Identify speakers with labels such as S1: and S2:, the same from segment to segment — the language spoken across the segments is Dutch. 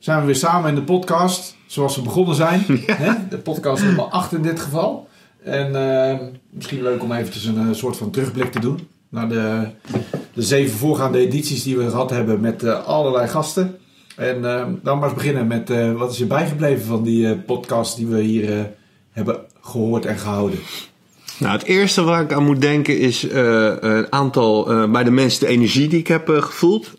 S1: zijn we weer samen in de podcast, zoals we begonnen zijn. Hè? De podcast nummer 8 in dit geval. En uh, misschien leuk om eventjes een uh, soort van terugblik te doen naar de, de zeven voorgaande edities die we gehad hebben met uh, allerlei gasten. En dan maar eens beginnen met wat is je bijgebleven van die podcast die we hier hebben gehoord en gehouden.
S2: Nou, het eerste waar ik aan moet denken is een aantal bij de mensen de energie die ik heb gevoeld.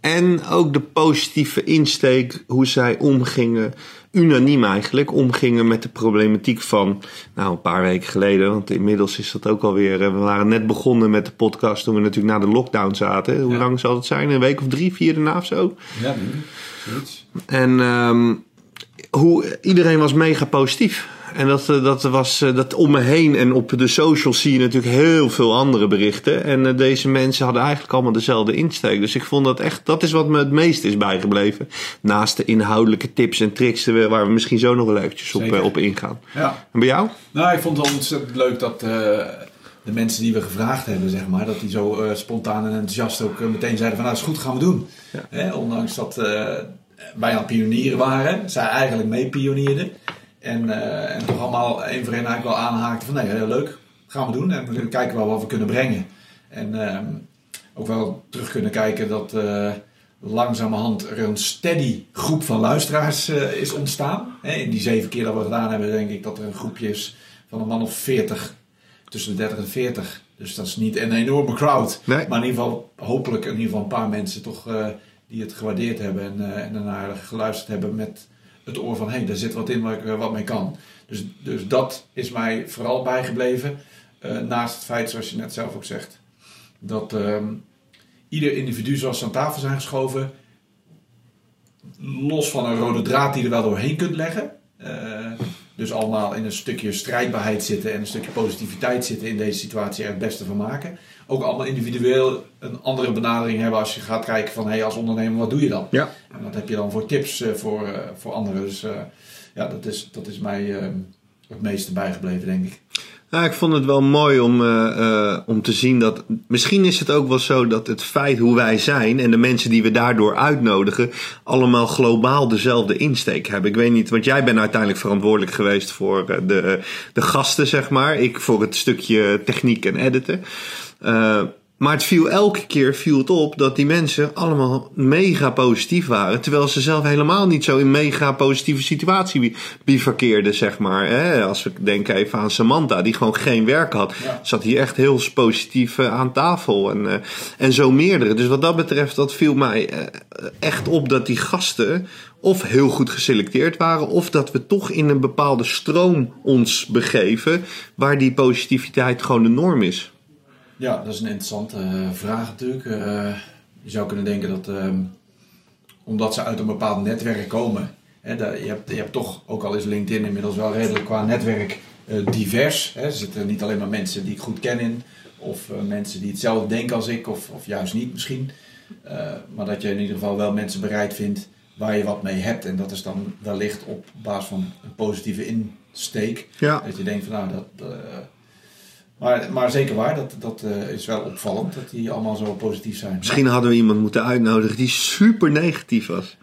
S2: En ook de positieve insteek, hoe zij omgingen, unaniem eigenlijk, omgingen met de problematiek van, nou een paar weken geleden, want inmiddels is dat ook alweer, we waren net begonnen met de podcast toen we natuurlijk na de lockdown zaten. Hoe lang zal het zijn? Een week of drie, vier daarna of zo?
S1: Ja, zoiets.
S2: En um, hoe, iedereen was mega positief. En dat, eh, dat was eh, dat om me heen en op de socials zie je natuurlijk heel veel andere berichten. En eh, deze mensen hadden eigenlijk allemaal dezelfde insteek. Dus ik vond dat echt, dat is wat me het meest is bijgebleven. Naast de inhoudelijke tips en tricks waar we misschien zo nog wel eventjes op, op ingaan.
S1: Ja.
S2: En bij jou?
S1: Nou, ik vond het wel ontzettend leuk dat de mensen die we gevraagd hebben, zeg maar, dat die zo spontaan en enthousiast ook meteen zeiden van nou, dat is goed, gaan we doen. Ja. ondanks dat wij al pionieren waren, zij eigenlijk mee pionierden. En, uh, en toch allemaal één voor één eigenlijk wel aanhaakten van nee, heel leuk, gaan we doen. En we kijken wel wat we kunnen brengen. En uh, ook wel terug kunnen kijken dat uh, langzamerhand er een steady groep van luisteraars uh, is ontstaan. in die zeven keer dat we gedaan hebben, denk ik dat er een groepje is van een man of 40, tussen de 30 en 40. Dus dat is niet een enorme crowd.
S2: Nee.
S1: Maar in ieder geval, hopelijk in ieder geval een paar mensen toch die het gewaardeerd hebben en, en daarnaar geluisterd hebben met het oor van hé, hey, daar zit wat in waar ik wat mee kan. Dus, dus dat is mij vooral bijgebleven. Uh, naast het feit, zoals je net zelf ook zegt, dat uh, ieder individu zoals ze aan tafel zijn geschoven, los van een rode draad die er wel doorheen kunt leggen. Uh, dus allemaal in een stukje strijdbaarheid zitten en een stukje positiviteit zitten in deze situatie er het beste van maken. Ook allemaal individueel een andere benadering hebben als je gaat kijken van hey, als ondernemer, wat doe je dan?
S2: Ja.
S1: En wat heb je dan voor tips uh, voor, uh, voor anderen? Dus uh, ja, dat is, dat is mij het meeste bijgebleven, denk ik.
S2: Nou, ik vond het wel mooi om, uh, om te zien dat. Misschien is het ook wel zo dat het feit hoe wij zijn en de mensen die we daardoor uitnodigen, allemaal globaal dezelfde insteek hebben. Ik weet niet, want jij bent uiteindelijk verantwoordelijk geweest voor de, de gasten, zeg maar. Ik voor het stukje techniek en editen. Uh, maar het viel elke keer viel het op dat die mensen allemaal mega positief waren. Terwijl ze zelf helemaal niet zo in mega positieve situatie bivakkeerden, zeg maar. Hè? Als we denken even aan Samantha, die gewoon geen werk had.
S1: Ja.
S2: Zat hier echt heel positief uh, aan tafel. En, uh, en zo meerdere. Dus wat dat betreft, dat viel mij uh, echt op dat die gasten of heel goed geselecteerd waren, of dat we toch in een bepaalde stroom ons begeven, waar die positiviteit gewoon de norm is.
S1: Ja, dat is een interessante uh, vraag natuurlijk. Uh, je zou kunnen denken dat um, omdat ze uit een bepaald netwerk komen, hè, je, hebt, je hebt toch, ook al is LinkedIn inmiddels wel redelijk qua netwerk uh, divers. Hè. Er zitten niet alleen maar mensen die ik goed ken in, of mensen die hetzelfde denken als ik, of, of juist niet misschien. maar dat je in ieder geval wel mensen bereid vindt waar je wat mee hebt. En dat is dan wellicht op basis van een positieve insteek.
S2: Ja.
S1: Dat je denkt van nou, dat maar, maar zeker waar, dat, dat uh, is wel opvallend dat die allemaal zo positief zijn.
S2: Misschien hadden we iemand moeten uitnodigen die super negatief was.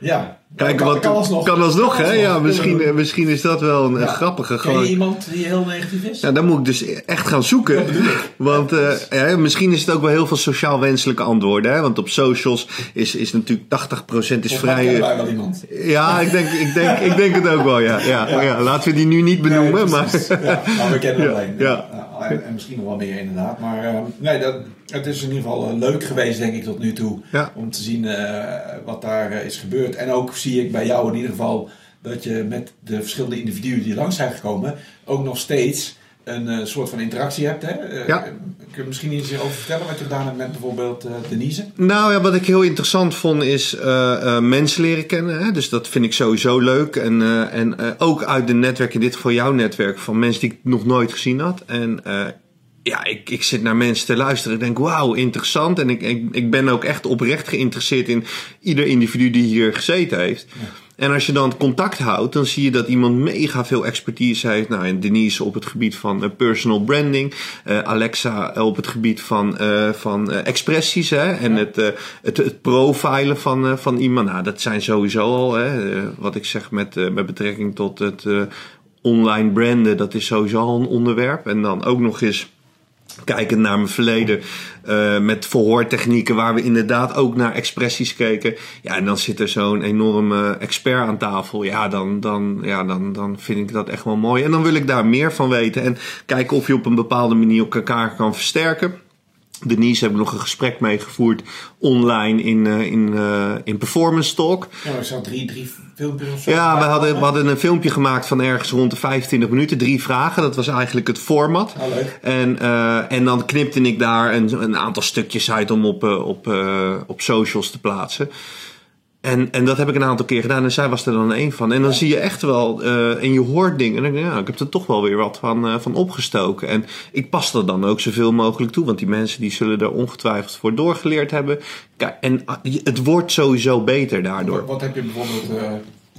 S1: Ja,
S2: Kijk,
S1: kan,
S2: wat,
S1: kan alsnog.
S2: Kan alsnog, hè? Ja, misschien,
S1: Ja.
S2: misschien is dat wel een,
S1: Ja.
S2: grappige.
S1: Ken
S2: Gewoon,
S1: je iemand die heel negatief is?
S2: ja, dan moet ik dus echt gaan zoeken.
S1: Dat bedoel ik.
S2: Want eh, ja, misschien is het ook wel heel veel sociaal wenselijke antwoorden. Hè? Want op socials is, is natuurlijk 80% is vrij. eh,
S1: wel iemand.
S2: Ja, ik denk, ik, denk, ik denk het ook wel, ja. ja, ja. laten we die nu niet benoemen.
S1: Nee,
S2: maar,
S1: precies. ja, maar we kennen er
S2: Ja,
S1: alleen.
S2: Ja.
S1: en, en misschien nog wel meer inderdaad. Maar eh, nee, dat, het is in ieder geval eh, leuk geweest denk ik tot nu toe.
S2: Ja.
S1: Om te zien eh, wat daar eh, is gebeurd. En ook zie ik bij jou in ieder geval dat je met de verschillende individuen die langs zijn gekomen... ook nog steeds een eh, soort van interactie hebt. Hè? Eh,
S2: Ja.
S1: Kun je misschien iets over vertellen wat je gedaan hebt met bijvoorbeeld eh, Denise?
S2: Nou ja, wat ik heel interessant vond is mensen leren kennen. Hè? Dus dat vind ik sowieso leuk. En, en ook uit de netwerk, in dit geval jouw netwerk, van mensen die ik nog nooit gezien had. En eh, ja, ik, ik zit naar mensen te luisteren. Ik denk, wauw, interessant. En ik, ik, ik ben ook echt oprecht geïnteresseerd in ieder individu die hier gezeten heeft. En als je dan contact houdt, dan zie je dat iemand mega veel expertise heeft. Nou, en Denise op het gebied van uh, personal branding. Uh, Alexa op het gebied van, uh, van expressies. Hè, en het, het, het profilen van, van iemand. Nou, dat zijn sowieso al, hè, wat ik zeg met, met betrekking tot het online branden. Dat is sowieso al een onderwerp. En dan ook nog eens kijkend naar mijn verleden uh, met verhoortechnieken waar we inderdaad ook naar expressies keken. Ja, en dan zit er zo'n enorme expert aan tafel. Ja dan, dan, ja, dan, dan vind ik dat echt wel mooi. En dan wil ik daar meer van weten en kijken of je op een bepaalde manier elkaar kan versterken. Denise hebben we nog een gesprek mee gevoerd online in, uh, in, uh, in Performance Talk.
S1: Ja, ik zag drie, drie filmpjes.
S2: Ja, we hadden, we hadden een filmpje gemaakt van ergens rond de 25 minuten. Drie vragen, dat was eigenlijk het format.
S1: Oh, leuk.
S2: En, uh, en dan knipte ik daar een, een aantal stukjes uit om op, op, op socials te plaatsen. En, en dat heb ik een aantal keer gedaan en zij was er dan een van. En dan zie je echt wel, uh, en je hoort dingen. En dan denk ik, ja, ik heb er toch wel weer wat van, uh, van opgestoken. En ik pas er dan ook zoveel mogelijk toe, want die mensen die zullen er ongetwijfeld voor doorgeleerd hebben. Kijk, en ah, het wordt sowieso beter daardoor.
S1: Wat, wat heb je bijvoorbeeld uh,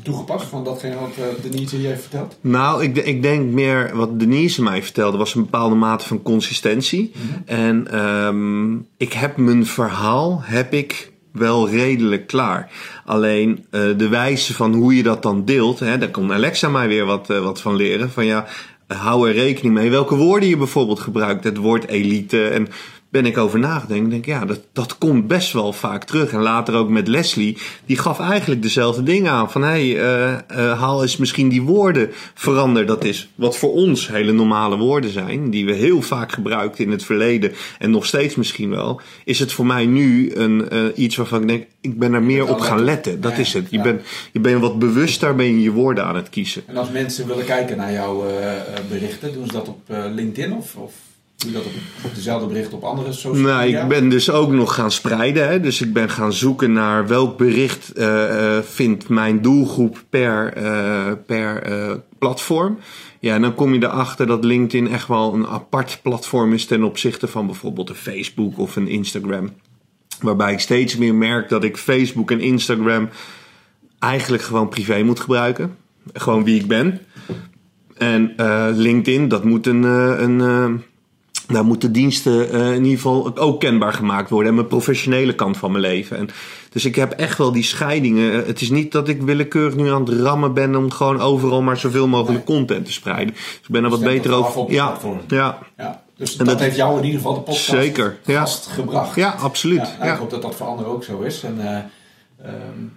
S1: toegepast van datgene wat Denise je heeft verteld?
S2: Nou, ik, ik denk meer wat Denise mij vertelde, was een bepaalde mate van consistentie. Mm -hmm. En um, ik heb mijn verhaal, heb ik wel redelijk klaar. Alleen uh, de wijze van hoe je dat dan deelt, hè, daar kon Alexa mij weer wat, uh, wat van leren. Van ja, hou er rekening mee welke woorden je bijvoorbeeld gebruikt. Het woord elite en ben ik over nagedacht. denk ja, dat, dat komt best wel vaak terug. En later ook met Leslie, die gaf eigenlijk dezelfde dingen aan. Van hé, hey, uh, uh, haal eens misschien die woorden, verander. Dat is wat voor ons hele normale woorden zijn, die we heel vaak gebruikt in het verleden en nog steeds misschien wel. Is het voor mij nu een, uh, iets waarvan ik denk, ik ben er meer op gaan letten. Dat ja, is het. Je, ja. bent, je bent wat bewuster ben je je woorden aan het kiezen.
S1: En als mensen willen kijken naar jouw berichten, doen ze dat op LinkedIn of? of? Doe je dat op, op dezelfde bericht op andere social
S2: media?
S1: Nou,
S2: ik ben dus ook nog gaan spreiden. Hè? Dus ik ben gaan zoeken naar welk bericht uh, vindt mijn doelgroep per, uh, per uh, platform. Ja, en dan kom je erachter dat LinkedIn echt wel een apart platform is ten opzichte van bijvoorbeeld een Facebook of een Instagram. Waarbij ik steeds meer merk dat ik Facebook en Instagram eigenlijk gewoon privé moet gebruiken. Gewoon wie ik ben. En LinkedIn, dat moet een, een daar moeten diensten uh, in ieder geval ook kenbaar gemaakt worden. En mijn professionele kant van mijn leven. En dus ik heb echt wel die scheidingen. Het is niet dat ik willekeurig nu aan het rammen ben om gewoon overal maar zoveel mogelijk nee. content te spreiden. Dus ik ben er wat beter over.
S1: Ja,
S2: ja.
S1: ja. Dus en dat, dat, heeft jou in ieder geval de podcast
S2: zeker,
S1: vast gebracht.
S2: Ja, absoluut. Ja,
S1: nou, ik hoop dat dat voor anderen ook zo is. En uh, um,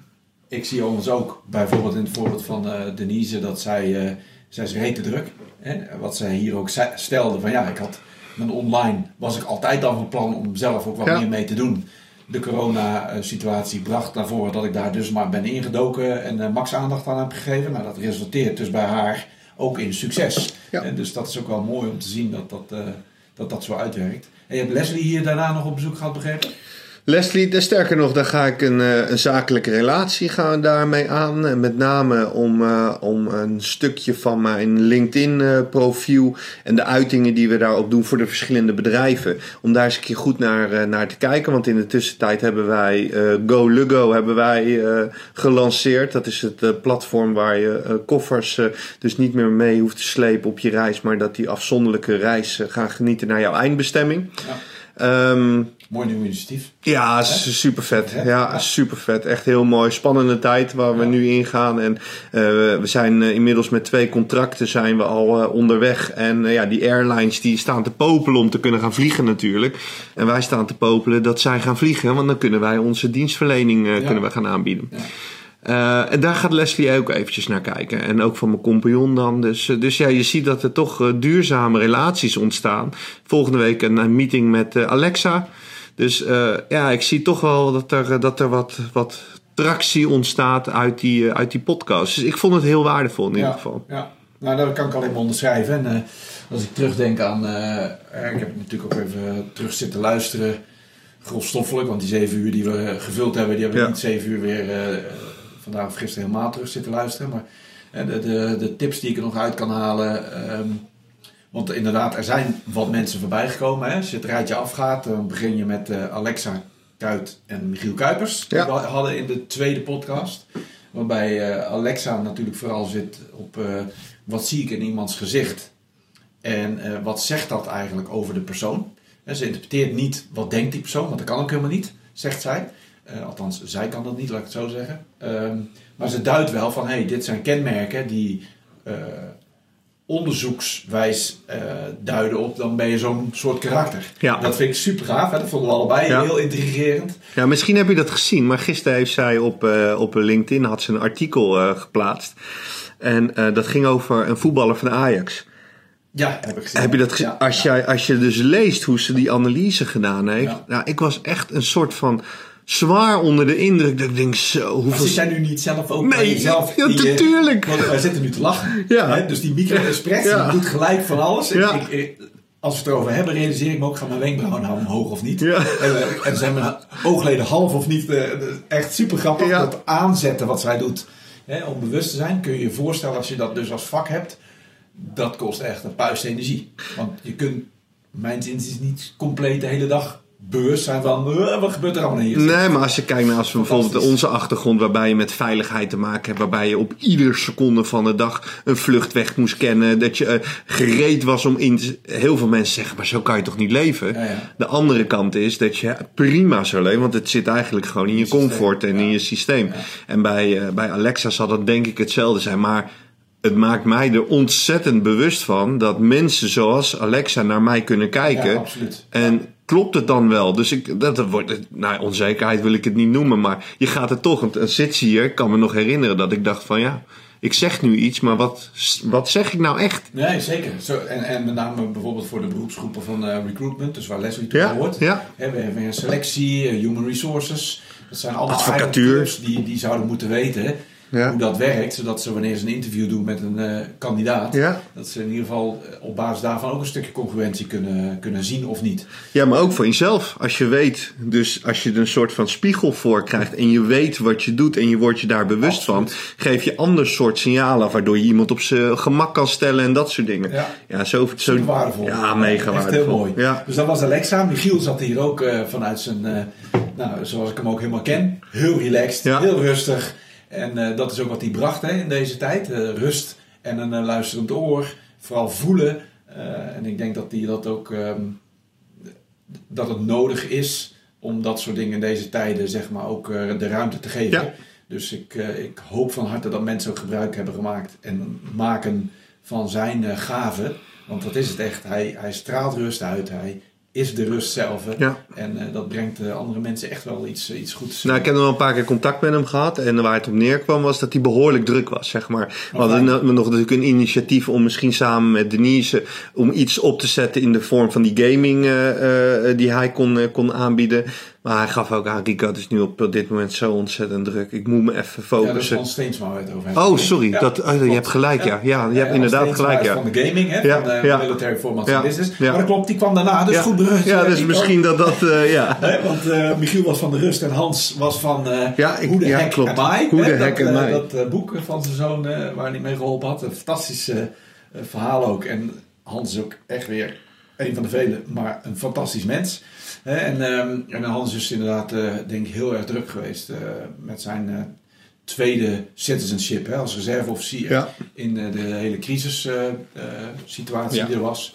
S1: ik zie ons ook bijvoorbeeld in het voorbeeld van uh, Denise dat zij, zij is rete druk. Hè? Wat zij hier ook stelde van ja, ik had mijn online was ik altijd al van plan om zelf ook wat ja. meer mee te doen. De corona-situatie bracht naar voren dat ik daar dus maar ben ingedoken en uh, max aandacht aan heb gegeven. Nou, dat resulteert dus bij haar ook in succes. Ja. En dus dat is ook wel mooi om te zien dat dat, uh, dat, dat zo uitwerkt. En je hebt Leslie hier daarna nog op bezoek gehad, begrepen?
S2: Leslie, sterker nog, daar ga ik een, een zakelijke relatie gaan daarmee aan. Met name om, uh, om een stukje van mijn LinkedIn-profiel en de uitingen die we daarop doen voor de verschillende bedrijven. Om daar eens een keer goed naar, naar te kijken. Want in de tussentijd hebben wij uh, GoLugo hebben wij, gelanceerd. Dat is het platform waar je koffers dus niet meer mee hoeft te slepen op je reis. Maar dat die afzonderlijke reis gaan genieten naar jouw eindbestemming.
S1: Ja. Um, Mooi nieuw initiatief.
S2: Ja, super vet. Ja, super vet. Echt heel mooi. Spannende tijd waar we ja. nu ingaan. En uh, we zijn uh, inmiddels met twee contracten zijn we al uh, onderweg. En ja, die airlines die staan te popelen om te kunnen gaan vliegen natuurlijk. En wij staan te popelen dat zij gaan vliegen. Want dan kunnen wij onze dienstverlening ja. kunnen we gaan aanbieden. Uh, en daar gaat Leslie ook eventjes naar kijken. En ook van mijn compagnon dan. Dus, dus ja, je ziet dat er toch uh, duurzame relaties ontstaan. Volgende week een, een meeting met Alexa. Dus uh, ja, ik zie toch wel dat er, dat er wat, wat tractie ontstaat uit die, uit die podcast. Dus ik vond het heel waardevol in ieder geval.
S1: Ja, nou dat kan ik alleen maar onderschrijven. En uh, als ik terugdenk aan... ik heb natuurlijk ook even terug zitten luisteren. Grofstoffelijk, want die zeven uur die we gevuld hebben... die hebben ja. niet zeven uur weer vandaag of gisteren helemaal terug zitten luisteren. Maar de, de, de tips die ik er nog uit kan halen... Um, Want inderdaad, er zijn wat mensen voorbij gekomen. Hè? Als je het rijtje afgaat, dan begin je met uh, Alexa Kuit en Michiel Kuipers.
S2: Ja.
S1: Die we hadden in de tweede podcast. Waarbij uh, Alexa natuurlijk vooral zit op uh, wat zie ik in iemands gezicht. En wat zegt dat eigenlijk over de persoon. En ze interpreteert niet wat denkt die persoon, want dat kan ook helemaal niet, zegt zij. althans, zij kan dat niet, laat ik het zo zeggen. Ehm, maar ze duidt wel van, hé, hey, dit zijn kenmerken die onderzoekswijs uh, duiden op, dan ben je zo'n soort karakter.
S2: Ja.
S1: Dat vind ik super gaaf. Hè? Dat vonden we allebei
S2: Ja.
S1: heel intrigerend.
S2: Ja, misschien heb je dat gezien, maar gisteren heeft zij op, eh, op LinkedIn had ze een artikel eh, geplaatst. En eh, dat ging over een voetballer van Ajax.
S1: Ja, heb ik gezien.
S2: Heb je dat?
S1: Ja,
S2: als, jij, als je dus leest hoe ze die analyse gedaan heeft. Nou, ik was echt een soort van zwaar onder de indruk. Dat ik denk, zo,
S1: Maar
S2: hoeveel...
S1: zit jij nu niet zelf ook
S2: Nee,
S1: jezelf?
S2: ja,
S1: eh,
S2: natuurlijk.
S1: Wij zitten nu te lachen.
S2: Ja.
S1: Hè? Dus die micro-expressie
S2: Ja.
S1: doet gelijk van alles. En
S2: Ja.
S1: ik, ik- als we het erover hebben, realiseer ik me ook, gaan mijn wenkbrauwen nou omhoog of niet?
S2: Ja.
S1: En, eh, en zijn mijn oogleden half of niet? eh, echt super grappig.
S2: Ja.
S1: Dat aanzetten wat zij doet hè, om bewust te zijn. Kun je je voorstellen als je dat dus als vak hebt. Dat kost echt een puist energie. Want je kunt, mijn zin is niet compleet de hele dag bewust zijn van eh, wat gebeurt er allemaal hier.
S2: Nee, maar als je kijkt naar als we bijvoorbeeld onze achtergrond, waarbij je met veiligheid te maken hebt, waarbij je op iedere seconde van de dag een vluchtweg moest kennen, dat je eh, gereed was om in. te- Heel veel mensen zeggen, maar zo kan je toch niet leven?
S1: Ja, ja.
S2: De andere kant is dat je prima zou leven, want het zit eigenlijk gewoon in je comfort en in je systeem. En bij, eh, bij Alexa zal dat denk ik hetzelfde zijn, maar. Het maakt mij er ontzettend bewust van dat mensen zoals Alexa naar mij kunnen kijken.
S1: Ja, absoluut.
S2: En klopt het dan wel? Dus ik, dat, wordt, nou, onzekerheid wil ik het niet noemen, maar je gaat het toch. Dan zit hier, ik kan me nog herinneren dat ik dacht van ja, ik zeg nu iets, maar wat, wat zeg ik nou echt?
S1: Nee, zeker. Zo, en, en met name bijvoorbeeld voor de beroepsgroepen van eh, recruitment, dus waar Leslie toe
S2: Ja,
S1: hoort.
S2: ja.
S1: We hebben een selectie, eh, human resources. Dat zijn allemaal
S2: Advocatuur.
S1: die, die zouden moeten weten
S2: Ja.
S1: hoe dat werkt. Zodat ze wanneer ze een interview doen met een eh, kandidaat,
S2: Ja.
S1: dat ze in ieder geval op basis daarvan ook een stukje congruentie kunnen, kunnen zien of niet.
S2: Ja, maar ook voor jezelf. Als je weet, dus als je er een soort van spiegel voor krijgt en je weet wat je doet en je wordt je daar bewust
S1: Absoluut.
S2: van, geef je ander soort signalen waardoor je iemand op zijn gemak kan stellen en dat soort dingen.
S1: Ja.
S2: ja zo, zo
S1: waardevol.
S2: Ja, mega
S1: Echt heel mooi.
S2: Ja.
S1: Dus dat was Alexa. Michiel zat hier ook eh, vanuit zijn, eh, nou, zoals ik hem ook helemaal ken, heel relaxed, heel rustig. En eh, dat is ook wat hij bracht hè, in deze tijd. Eh, rust en een eh, luisterend oor. Vooral voelen. En ik denk dat hij dat ook, ehm, dat het nodig is om dat soort dingen in deze tijden zeg maar ook de ruimte te geven.
S2: Ja.
S1: Dus ik, ik hoop van harte dat mensen ook gebruik hebben gemaakt en maken van zijn gaven. Want dat is het echt. Hij, hij straalt rust uit. Hij is de rust zelf.
S2: Ja.
S1: En eh, dat brengt eh, andere mensen echt wel iets, iets goeds.
S2: Nou, ik heb nog wel een paar keer contact met hem gehad. En waar het op neerkwam was dat hij behoorlijk druk was, zeg maar. We hadden nog natuurlijk een initiatief om misschien samen met Denise... om iets op te zetten in de vorm van die gaming eh, eh, die hij kon, eh, kon aanbieden. Maar hij gaf ook aan, Rico, het is nu op dit moment zo ontzettend druk. Ik moet me even
S1: ja, dat is
S2: focussen.
S1: Hans Steensma waar we het over hebben.
S2: Oh, sorry.
S1: Ja,
S2: dat, oh, je
S1: klopt.
S2: hebt gelijk, ja. Ja, je hebt inderdaad gelijk, ja.
S1: Van de gaming, hè?
S2: Ja,
S1: van de
S2: ja.
S1: Military Formats
S2: Ja,
S1: and Business.
S2: ja.
S1: Maar dat klopt, die kwam daarna. Dus
S2: ja.
S1: goed berust.
S2: Ja, dus
S1: Ik
S2: misschien dat dat, eh, ja.
S1: Want eh, Michiel was van de rust en Hans was van eh
S2: Ja, ik-
S1: Hoe de
S2: ja,
S1: Heck
S2: klopt.
S1: Am I?
S2: Hoe
S1: hè,
S2: de Heck
S1: dat, eh,
S2: I.
S1: Dat eh, boek van zijn zoon eh, waar hij mee geholpen had. Een fantastisch eh, eh, verhaal ook. En Hans is ook echt weer een van de velen, maar een fantastisch mens. En, ehm, en Hans is inderdaad, eh, denk ik, heel erg druk geweest eh, met zijn eh, tweede citizenship hè, als reserveofficier
S2: Ja.
S1: in de hele crisissituatie die er was.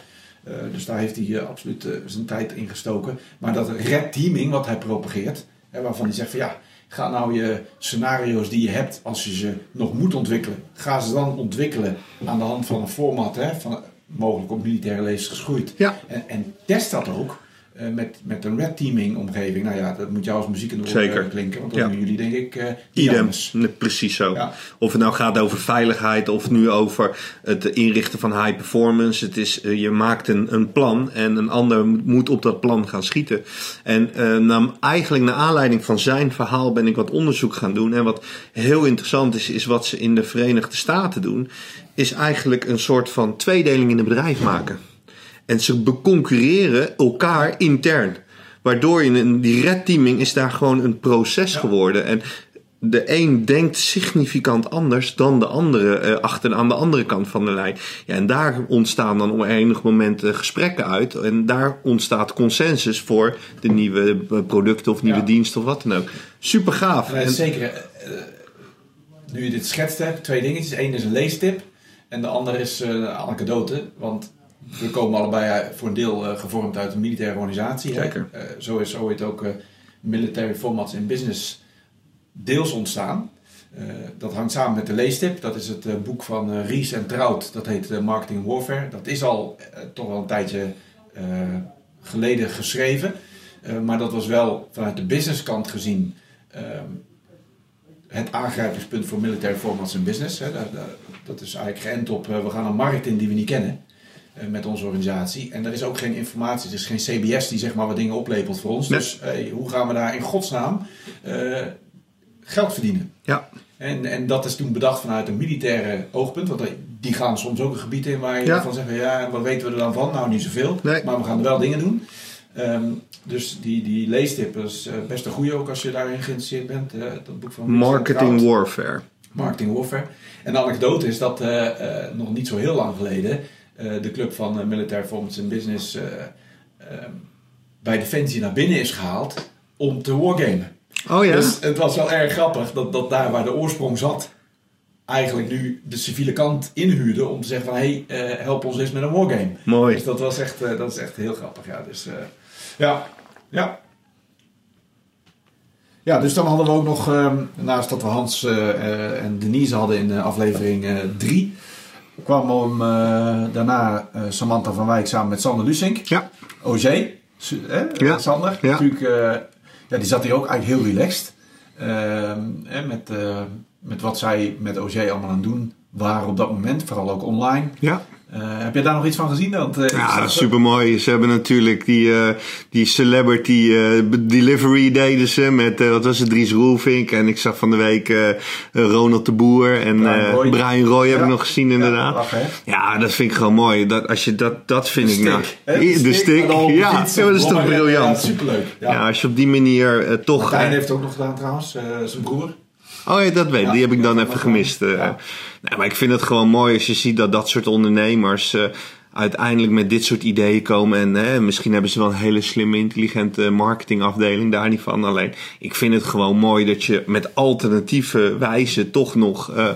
S1: Dus daar heeft hij absoluut zijn tijd in gestoken. Maar dat red teaming wat hij propageert, hè, waarvan hij zegt van ja, ga nou je scenario's die je hebt, als je ze nog moet ontwikkelen, ga ze dan ontwikkelen aan de hand van een format, hè, van mogelijk op militaire lezers geschoeid.
S2: Ja.
S1: En, en test dat ook eh, met, met een red teaming omgeving. Nou ja, dat moet jou als muziek in de
S2: Zeker.
S1: eh, klinken, want dan
S2: Ja.
S1: doen jullie denk ik eh
S2: Idem. Nee, precies zo.
S1: Ja.
S2: Of het nou gaat over veiligheid of nu over het inrichten van high performance. Het is, je maakt een, een plan en een ander moet op dat plan gaan schieten. En eh, na, eigenlijk naar aanleiding van zijn verhaal ben ik wat onderzoek gaan doen. En wat heel interessant is, is wat ze in de Verenigde Staten doen. Is eigenlijk een soort van tweedeling in een bedrijf maken. En ze beconcurreren elkaar intern. Waardoor je een, die red teaming is daar gewoon een proces geworden. En de een denkt significant anders dan de andere uh, achter aan de andere kant van de lijn. Ja, en daar ontstaan dan op enig moment uh, gesprekken uit. En daar ontstaat consensus voor de nieuwe producten of nieuwe ja. diensten of wat dan ook. Super gaaf.
S1: Ja, zeker. nu je dit schetst hebt, twee dingetjes. Eén is een leestip en de andere is een anekdote. Want we komen allebei voor een deel gevormd uit een militaire organisatie.
S2: Zeker.
S1: zo is ooit ook Military Formats in Business deels ontstaan. Uh, dat hangt samen met de leestip. Dat is het uh, boek van uh, Ries en Trout. Dat heet Marketing Warfare. Dat is al toch wel een tijdje geleden geschreven. maar dat was wel vanuit de businesskant gezien ehm, het aangrijpingspunt voor military formats en business. Hè. Dat, is eigenlijk geënt op we gaan een markt in die we niet kennen. Met onze organisatie. En er is ook geen informatie. Er is geen CBS die zeg maar wat dingen oplepelt voor ons. Dus hoe gaan we daar in godsnaam geld verdienen.
S2: Ja.
S1: En, en dat is toen bedacht vanuit een militaire oogpunt. Want die gaan soms ook een gebied in waar je ja. van zegt: ja, wat weten we er dan van? Nou, niet zoveel. Nee. Maar we gaan er wel dingen doen. Um, dus die, die leestip is uh, best een goede ook als je daarin geïnteresseerd bent. Uh, dat boek van
S2: Marketing Warfare.
S1: Marketing Warfare. En de anekdote is dat uh, nog niet zo heel lang geleden de club van Military Performance and Business bij Defensie naar binnen is gehaald om te wargamen.
S2: Oh ja.
S1: Dus het was wel erg grappig dat, dat daar waar de oorsprong zat, eigenlijk nu de civiele kant inhuurde om te zeggen van hé, hey, uh, help ons eens met een wargame.
S2: Mooi.
S1: Dus dat was echt, uh, dat is echt heel grappig. Ja, dus uh, ja, ja. Ja, dus dan hadden we ook nog, um, naast dat we Hans en Denise hadden in aflevering 3, kwam om, daarna Samantha van Wijk samen met Sander Lusink.
S2: Ja.
S1: OG, ja. Sander. Ja. Natuurlijk ja, die zat hier ook eigenlijk heel relaxed. Uh, met, met wat zij met OG allemaal aan het doen waren op dat moment, vooral ook online.
S2: Ja.
S1: Uh, heb je daar nog iets van gezien? Uh,
S2: ja, dat is super mooi. Ze hebben natuurlijk die, uh, die celebrity delivery deden ze met, wat was het, Dries Roelvink. En ik zag van de week Ronald de Boer en Brian Roy, Brian Roy heb ik nog gezien inderdaad. Ja, ja, dat vind ik gewoon mooi. Dat, als je dat, dat vind
S1: de
S2: ik nou. De, de stick, ja, dat is toch briljant.
S1: Ja, superleuk.
S2: Ja. ja. als je op die manier toch...
S1: Martijn heeft het ook nog gedaan trouwens, zijn broer.
S2: Oh ja, dat weet ik. die heb ik dan even gemist. Ja. Nee, maar ik vind het gewoon mooi als je ziet dat dat soort ondernemers uh, uiteindelijk met dit soort ideeën komen. En hè, misschien hebben ze wel een hele slimme, intelligente marketingafdeling, daar niet van. Alleen, ik vind het gewoon mooi dat je met alternatieve wijze toch nog uh,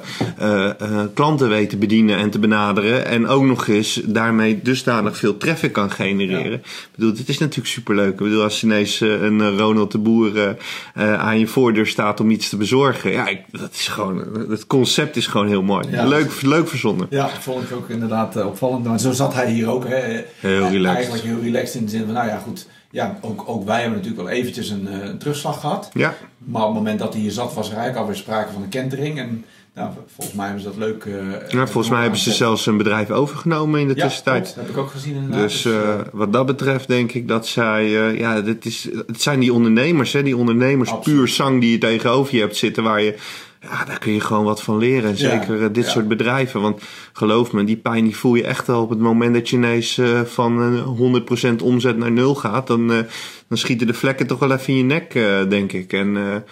S2: uh, uh, klanten weet te bedienen en te benaderen. En ook nog eens daarmee dusdanig veel traffic kan genereren. Ja. Ik bedoel, het is natuurlijk superleuk. Ik bedoel, als ineens een Ronald de Boer aan je voordeur staat om iets te bezorgen. Ja, ik, dat is gewoon, het concept is gewoon heel mooi. Ja. Leuk, leuk verzonnen.
S1: Ja, vond ik ook inderdaad opvallend. Maar zo zat hij hier ook. Hè,
S2: heel relaxed.
S1: Eigenlijk heel relaxed in de zin van, nou ja, goed. Ja, ook, ook wij hebben natuurlijk wel eventjes een, eh, een terugslag gehad.
S2: Ja.
S1: Maar op het moment dat hij hier zat, was er eigenlijk alweer sprake van een kentering. En nou, volgens mij hebben ze dat leuk. Uh,
S2: ja, volgens mij hebben ze zelfs een bedrijf overgenomen in de
S1: ja,
S2: tussentijd.
S1: dat heb ik ook gezien inderdaad.
S2: Dus, dus uh, wat dat betreft denk ik dat zij, uh, ja, dit is, het zijn die ondernemers, hè, die ondernemers Absoluut. puur zang die je tegenover je hebt zitten, waar je ja, daar kun je gewoon wat van leren. En zeker ja, dit ja. soort bedrijven. Want geloof me, die pijn die voel je echt wel op het moment dat je ineens uh, van 100% omzet naar nul gaat. Dan, uh, dan schieten de vlekken toch wel even in je nek, uh, denk ik. En,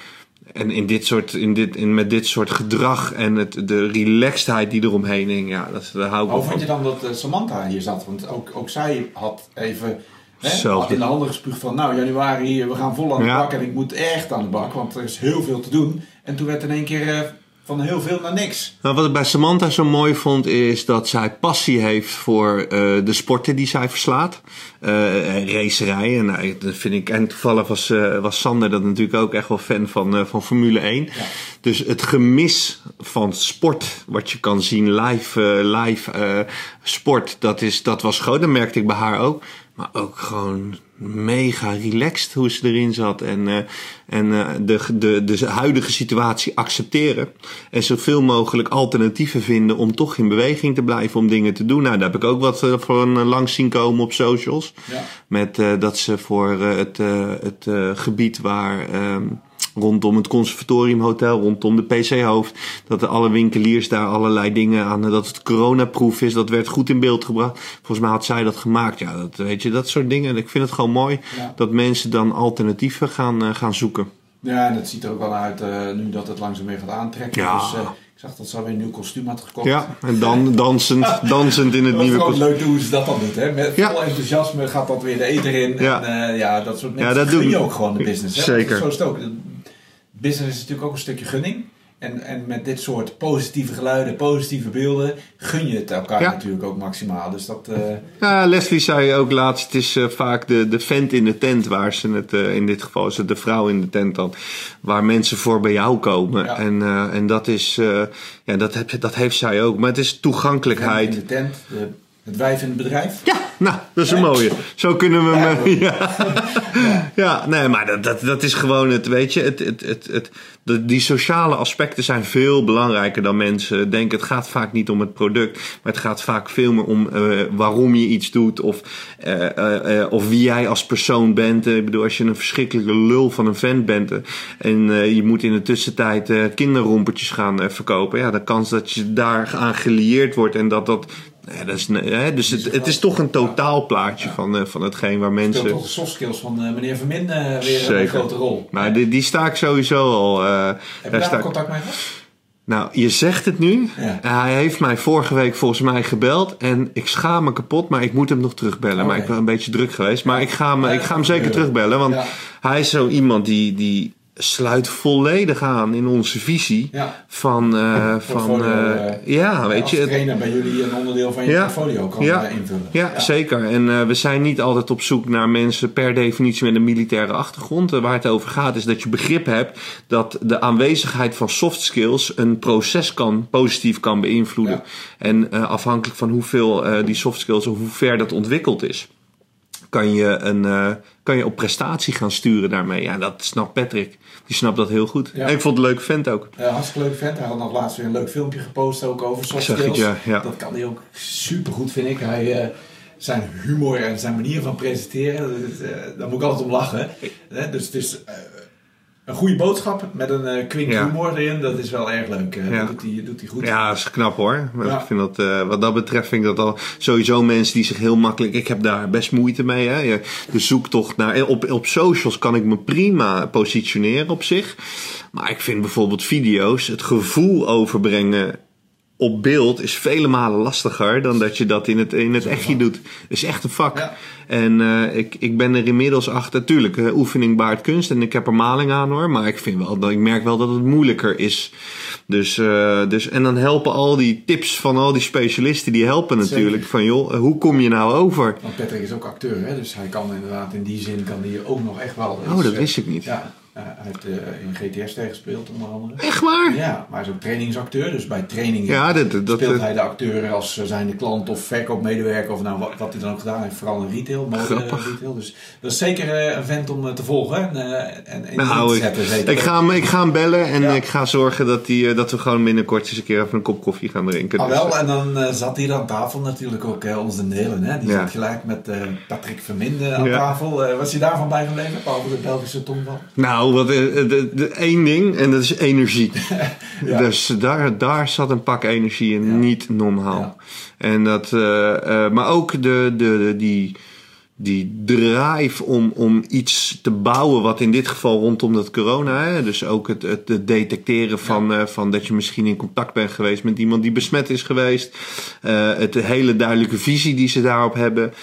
S2: en in dit soort, in dit, in, met dit soort gedrag en het, de relaxedheid die eromheen hing, ja, dat, daar hou ik
S1: Hoe vond je dan dat Samantha hier zat? Want ook, ook zij had even Hè? in de handen gespuugd van, nou januari, we gaan vol aan de bak en ik moet echt aan de bak, want er is heel veel te doen. En toen werd in één keer uh, van heel veel naar niks.
S2: Nou, wat ik bij Samantha zo mooi vond, is dat zij passie heeft voor uh, de sporten die zij verslaat. Uh, racerij. En uh, dat vind ik. En toevallig was, was Sander dat natuurlijk ook echt wel fan van, van Formule 1. Ja. Dus het gemis van sport, wat je kan zien, live, live sport, dat, is, dat was groot. Dat merkte ik bij haar ook. Maar ook gewoon mega relaxed hoe ze erin zat. En, uh, en uh, de, de, de huidige situatie accepteren. En zoveel mogelijk alternatieven vinden om toch in beweging te blijven om dingen te doen. Nou, daar heb ik ook wat voor een langs zien komen op socials. Ja. Met dat ze voor het, het gebied waar. Um, rondom het conservatoriumhotel, rondom de PC-hoofd. Dat er alle winkeliers daar allerlei dingen aan, dat het coronaproof is, dat werd goed in beeld gebracht. Volgens mij had zij dat gemaakt. Ja, dat, weet je, dat soort dingen. Ik vind het gewoon mooi ja. dat mensen dan alternatieven gaan, uh, gaan zoeken.
S1: Ja, en het ziet er ook wel uit uh, nu dat het langzaam weer gaat aantrekken.
S2: Ja.
S1: Dus, uh, ik zag dat ze alweer een nieuw kostuum had gekocht.
S2: Ja, en dan dansend, dansend in het nieuwe
S1: kostuum. leuk hoe ze dat dan doet. Hè? Met
S2: ja.
S1: vol enthousiasme gaat dat weer de eten in.
S2: Ja.
S1: En uh, ja, dat soort mensen
S2: ja, dat
S1: gun
S2: doen
S1: je ook gewoon de business. Hè?
S2: Zeker.
S1: Zo is het ook. Business is natuurlijk ook een stukje gunning. En, en met dit soort positieve geluiden, positieve beelden, gun je het elkaar
S2: Ja.
S1: natuurlijk ook maximaal. Dus dat, eh,
S2: Ja, Leslie zei ook laatst, het is eh, vaak de, de vent in de tent waar ze het, eh, in dit geval is het de vrouw in de tent dan, waar mensen voor bij jou komen.
S1: Ja.
S2: En, en dat is, ja, dat, heb, dat heeft zij ook. Maar het is
S1: in
S2: toegankelijkheid.
S1: de tent, de, het wijf in het bedrijf.
S2: Ja, nou, dat is een mooie. Zo kunnen we hem. eh, Ja, ja nee, maar dat, dat, dat is gewoon het, weet je, het, het, het, het, de, die sociale aspecten zijn veel belangrijker dan mensen denken. Het gaat vaak niet om het product, maar het gaat vaak veel meer om eh, waarom je iets doet of, eh, of wie jij als persoon bent. Ik bedoel, als je een verschrikkelijke lul van een vent bent en je moet in de tussentijd kinderrompertjes gaan verkopen, ja, de kans dat je daar aan gelieerd wordt en dat dat. Ja, dat is, hè, dus het, het is toch een totaalplaatje van, eh, van hetgeen waar
S1: Speelt
S2: mensen.
S1: toch de soft skills van eh, meneer Vermin eh, weer een grote rol.
S2: Maar die, die sta ik sowieso al.
S1: Heb je
S2: daar sta
S1: contact mee gehad?
S2: Nou, je zegt het nu.
S1: Ja.
S2: Hij heeft mij vorige week volgens mij gebeld. En ik schaam me kapot, maar ik moet hem nog terugbellen. Maar ik ben een beetje druk geweest. Maar ik ga hem, ik ga hem zeker terugbellen. Want
S1: Ja.
S2: hij is zo iemand die, die sluit volledig aan in onze visie.
S1: Ja.
S2: Van, eh, van eh,
S1: eh,
S2: ja, weet je.
S1: trainer bij jullie een onderdeel van je
S2: Ja.
S1: portfolio kan
S2: Ja.
S1: invullen.
S2: Ja, zeker. En we zijn niet altijd op zoek naar mensen per definitie met een militaire achtergrond. Waar het over gaat is dat je begrip hebt dat de aanwezigheid van soft skills een proces kan, positief kan beïnvloeden. En afhankelijk van hoeveel die soft skills of hoe ver dat ontwikkeld is, kan je, een, eh, kan je op prestatie gaan sturen daarmee. Ja, dat snapt Patrick. Die snapt dat heel goed.
S1: Ja.
S2: En ik vond het een leuk vent ook.
S1: Eh, hartstikke leuk vent. Hij had nog laatst weer een leuk filmpje gepost ook over soft skills.
S2: ja, ja.
S1: Dat kan hij ook super goed, vind ik. Hij, eh, zijn humor en zijn manier van presenteren, dat eh, daar moet ik altijd om lachen. Hè? Dus het is een goede boodschap met een eh kwink
S2: Ja.
S1: humor erin. Dat is wel erg leuk. Eh,
S2: Ja.
S1: Dat doet hij, doet hij goed.
S2: Ja, dat is knap hoor.
S1: Ja.
S2: Ik vind dat, eh, wat dat betreft vind ik dat al sowieso mensen die zich heel makkelijk. Ik heb daar best moeite mee. Hè. Je- De zoektocht naar. Op, op socials kan ik me prima positioneren op zich. Maar ik vind bijvoorbeeld video's, het gevoel overbrengen op beeld is vele malen lastiger dan dat je dat in het, in het echtje doet. Het is echt een vak.
S1: Ja.
S2: En eh, ik, ik ben er inmiddels achter. Tuurlijk, eh, oefening baart kunst en ik heb er maling aan hoor. Maar ik, vind wel, dat- ik merk wel dat het moeilijker is. Dus, eh, dus, en dan helpen al die tips van al die specialisten, die helpen natuurlijk.
S1: Zeker.
S2: Van joh, hoe kom je nou over?
S1: Want Patrick is ook acteur, hè? dus hij kan inderdaad in die zin kan hij ook nog echt wel.
S2: Oh, dat wist ik niet.
S1: Ja, hij heeft eh, in GTS tegengespeeld onder andere.
S2: Echt waar?
S1: Ja, maar hij is ook trainingsacteur, dus bij trainingen
S2: Ja, dat, dat,
S1: speelt
S2: dat-
S1: hij de acteur als eh, zijnde klant of verkoopmedewerker of nou wat, wat hij dan ook gedaan heeft, vooral in retail,
S2: Grappig.
S1: retail. Dus dat is zeker eh, een vent om eh, te volgen en, eh, en, en
S2: Nou, ik,
S1: zetten. zeker.
S2: ik, ga hem, ik ga hem bellen en
S1: Ja.
S2: ik ga zorgen dat, die, eh, dat we gewoon binnenkort eens een keer even een kop koffie gaan drinken.
S1: Ah,
S2: Dus,
S1: wel,
S2: eh,
S1: en dan eh, zat hier aan tafel natuurlijk ook eh, onze Nelen. Hè? Die
S2: Ja.
S1: zat gelijk met eh, Patrick Verminde aan
S2: Ja.
S1: tafel. Eh, was hij daarvan bijgebleven, behalve de Belgische tongval?
S2: Nou, wat, eh, de, de, één ding en dat is energie.
S1: Ja.
S2: Dus daar, daar zat een pak energie in,
S1: Ja.
S2: niet normaal.
S1: Ja.
S2: En dat, eh, eh, maar ook de, de, de- die, die drive om, om iets te bouwen, wat in dit geval rondom dat corona, hè, dus ook het, het, het detecteren van, eh, van dat je misschien in contact bent geweest met iemand die besmet is geweest, eh, het de hele duidelijke visie die ze daarop hebben.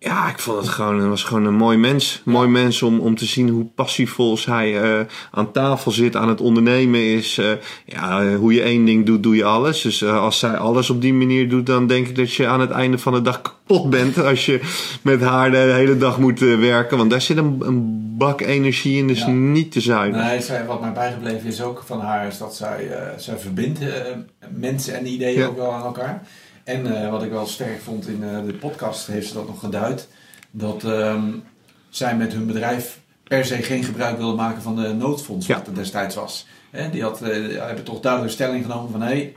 S2: Ja, ik vond het gewoon, het was gewoon een mooi mens. Een mooi mens om, om te zien hoe passievol zij eh, aan tafel zit, aan het ondernemen is. Eh, ja, eh, hoe je één ding doet, doe je alles. Dus als zij alles op die manier doet, dan denk ik dat je aan het einde van de dag kapot bent. Als je met haar de hele dag moet werken. Want daar zit een, een bak energie in, dus
S1: Ja.
S2: niet te zuinig.
S1: Nee, zij, wat mij bijgebleven is ook van haar, is dat zij, zij verbindt mensen en ideeën
S2: Ja.
S1: ook wel aan elkaar. En eh, wat ik wel sterk vond in eh, de podcast, heeft ze dat nog geduid, dat ehm, zij met hun bedrijf per se geen gebruik wilde maken van de noodfonds
S2: Ja.
S1: wat er destijds was. Hè, die had, eh, hebben toch duidelijk stelling genomen van hé, hey,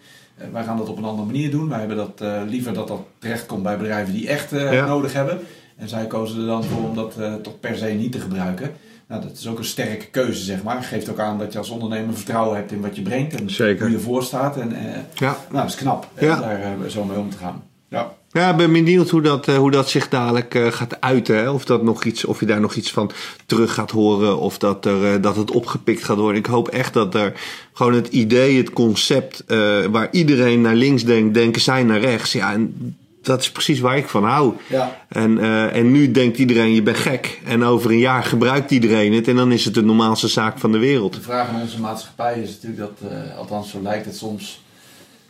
S1: wij gaan dat op een andere manier doen. Wij hebben dat liever dat dat terechtkomt bij bedrijven die echt
S2: Ja.
S1: nodig hebben. En zij kozen er dan voor om dat toch per se niet te gebruiken. Nou, dat is ook een sterke keuze, zeg maar. Geeft ook aan dat je als ondernemer vertrouwen hebt in wat je brengt en
S2: Zeker.
S1: hoe je ervoor staat. En, eh,
S2: Ja.
S1: nou, dat is knap,
S2: Ja.
S1: daar eh, zo mee om te gaan. Ja.
S2: Ja, ik ben benieuwd hoe dat, uh, hoe dat zich dadelijk gaat uiten. Hè? Of, dat nog iets, of je daar nog iets van terug gaat horen. Of dat, er, dat het opgepikt gaat worden. Ik hoop echt dat er gewoon het idee, het concept. waar iedereen naar links denkt, denken zij naar rechts. Ja, en dat is precies waar ik van hou. Ja. En, en nu denkt iedereen, je bent gek. En over een jaar gebruikt iedereen het. En dan is het de normaalste zaak van de wereld.
S1: De vraag aan onze maatschappij is natuurlijk dat, althans zo lijkt het soms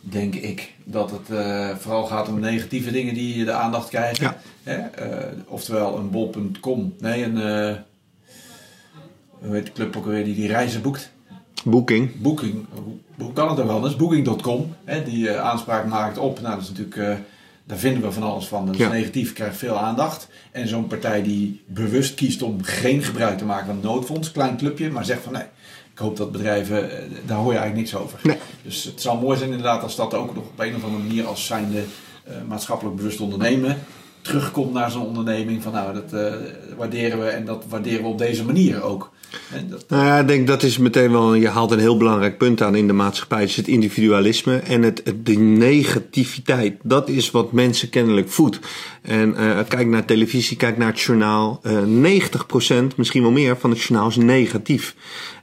S1: denk ik. Dat het uh, vooral gaat om negatieve dingen die de aandacht krijgen. Ja. Hè? Oftewel een bol.com. Nee, een. Hoe heet de club ook weer die die reizen boekt?
S2: Booking.
S1: Booking. Hoe kan het dan wel anders? Booking.com. Die aanspraak maakt op. Nou, dat is natuurlijk. Daar vinden we van alles van. Dat is ja. negatief, krijgt veel aandacht. En zo'n partij die bewust kiest om geen gebruik te maken van het noodfonds, klein clubje, maar zegt van nee, ik hoop dat bedrijven, eh, daar hoor je eigenlijk niks over. Nee. Dus het zou mooi zijn inderdaad als dat ook nog op een of andere manier als zijnde uh, maatschappelijk bewust ondernemen terugkomt naar zo'n onderneming. Van nou, dat uh, waarderen we en dat waarderen we op deze manier ook.
S2: Nou ja, ik denk dat is meteen wel, je haalt een heel belangrijk punt aan in de maatschappij. is het individualisme en het, de negativiteit. Dat is wat mensen kennelijk voedt. En uh, kijk naar televisie, kijk naar het journaal. Uh, 90%, misschien wel meer, van het journaal is negatief.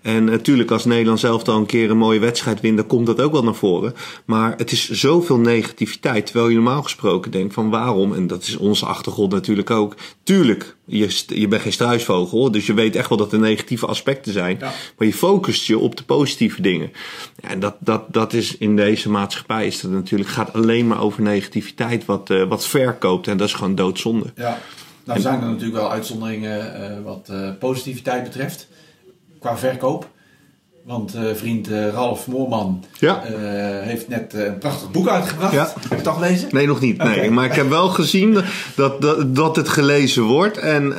S2: En natuurlijk, als Nederland zelf dan een keer een mooie wedstrijd wint, dan komt dat ook wel naar voren. Maar het is zoveel negativiteit. Terwijl je normaal gesproken denkt van waarom, en dat is onze achtergrond natuurlijk ook. Tuurlijk, je, je bent geen struisvogel, dus je weet echt wel dat er negatieve aspecten zijn. Maar je focust je op de positieve dingen. En dat, dat, dat is in deze maatschappij is dat natuurlijk, gaat alleen maar over negativiteit wat, uh, wat verkoopt. En dat is gewoon doodzonde.
S1: Ja, nou zijn er natuurlijk wel uitzonderingen uh, wat uh, positiviteit betreft qua verkoop. Want uh, vriend uh, Ralf Moorman ja. uh, heeft net een prachtig boek uitgebracht. Ja. Heb je het al gelezen?
S2: Nee, nog niet. Okay. Nee. Maar ik heb wel gezien dat, dat, dat het gelezen wordt. En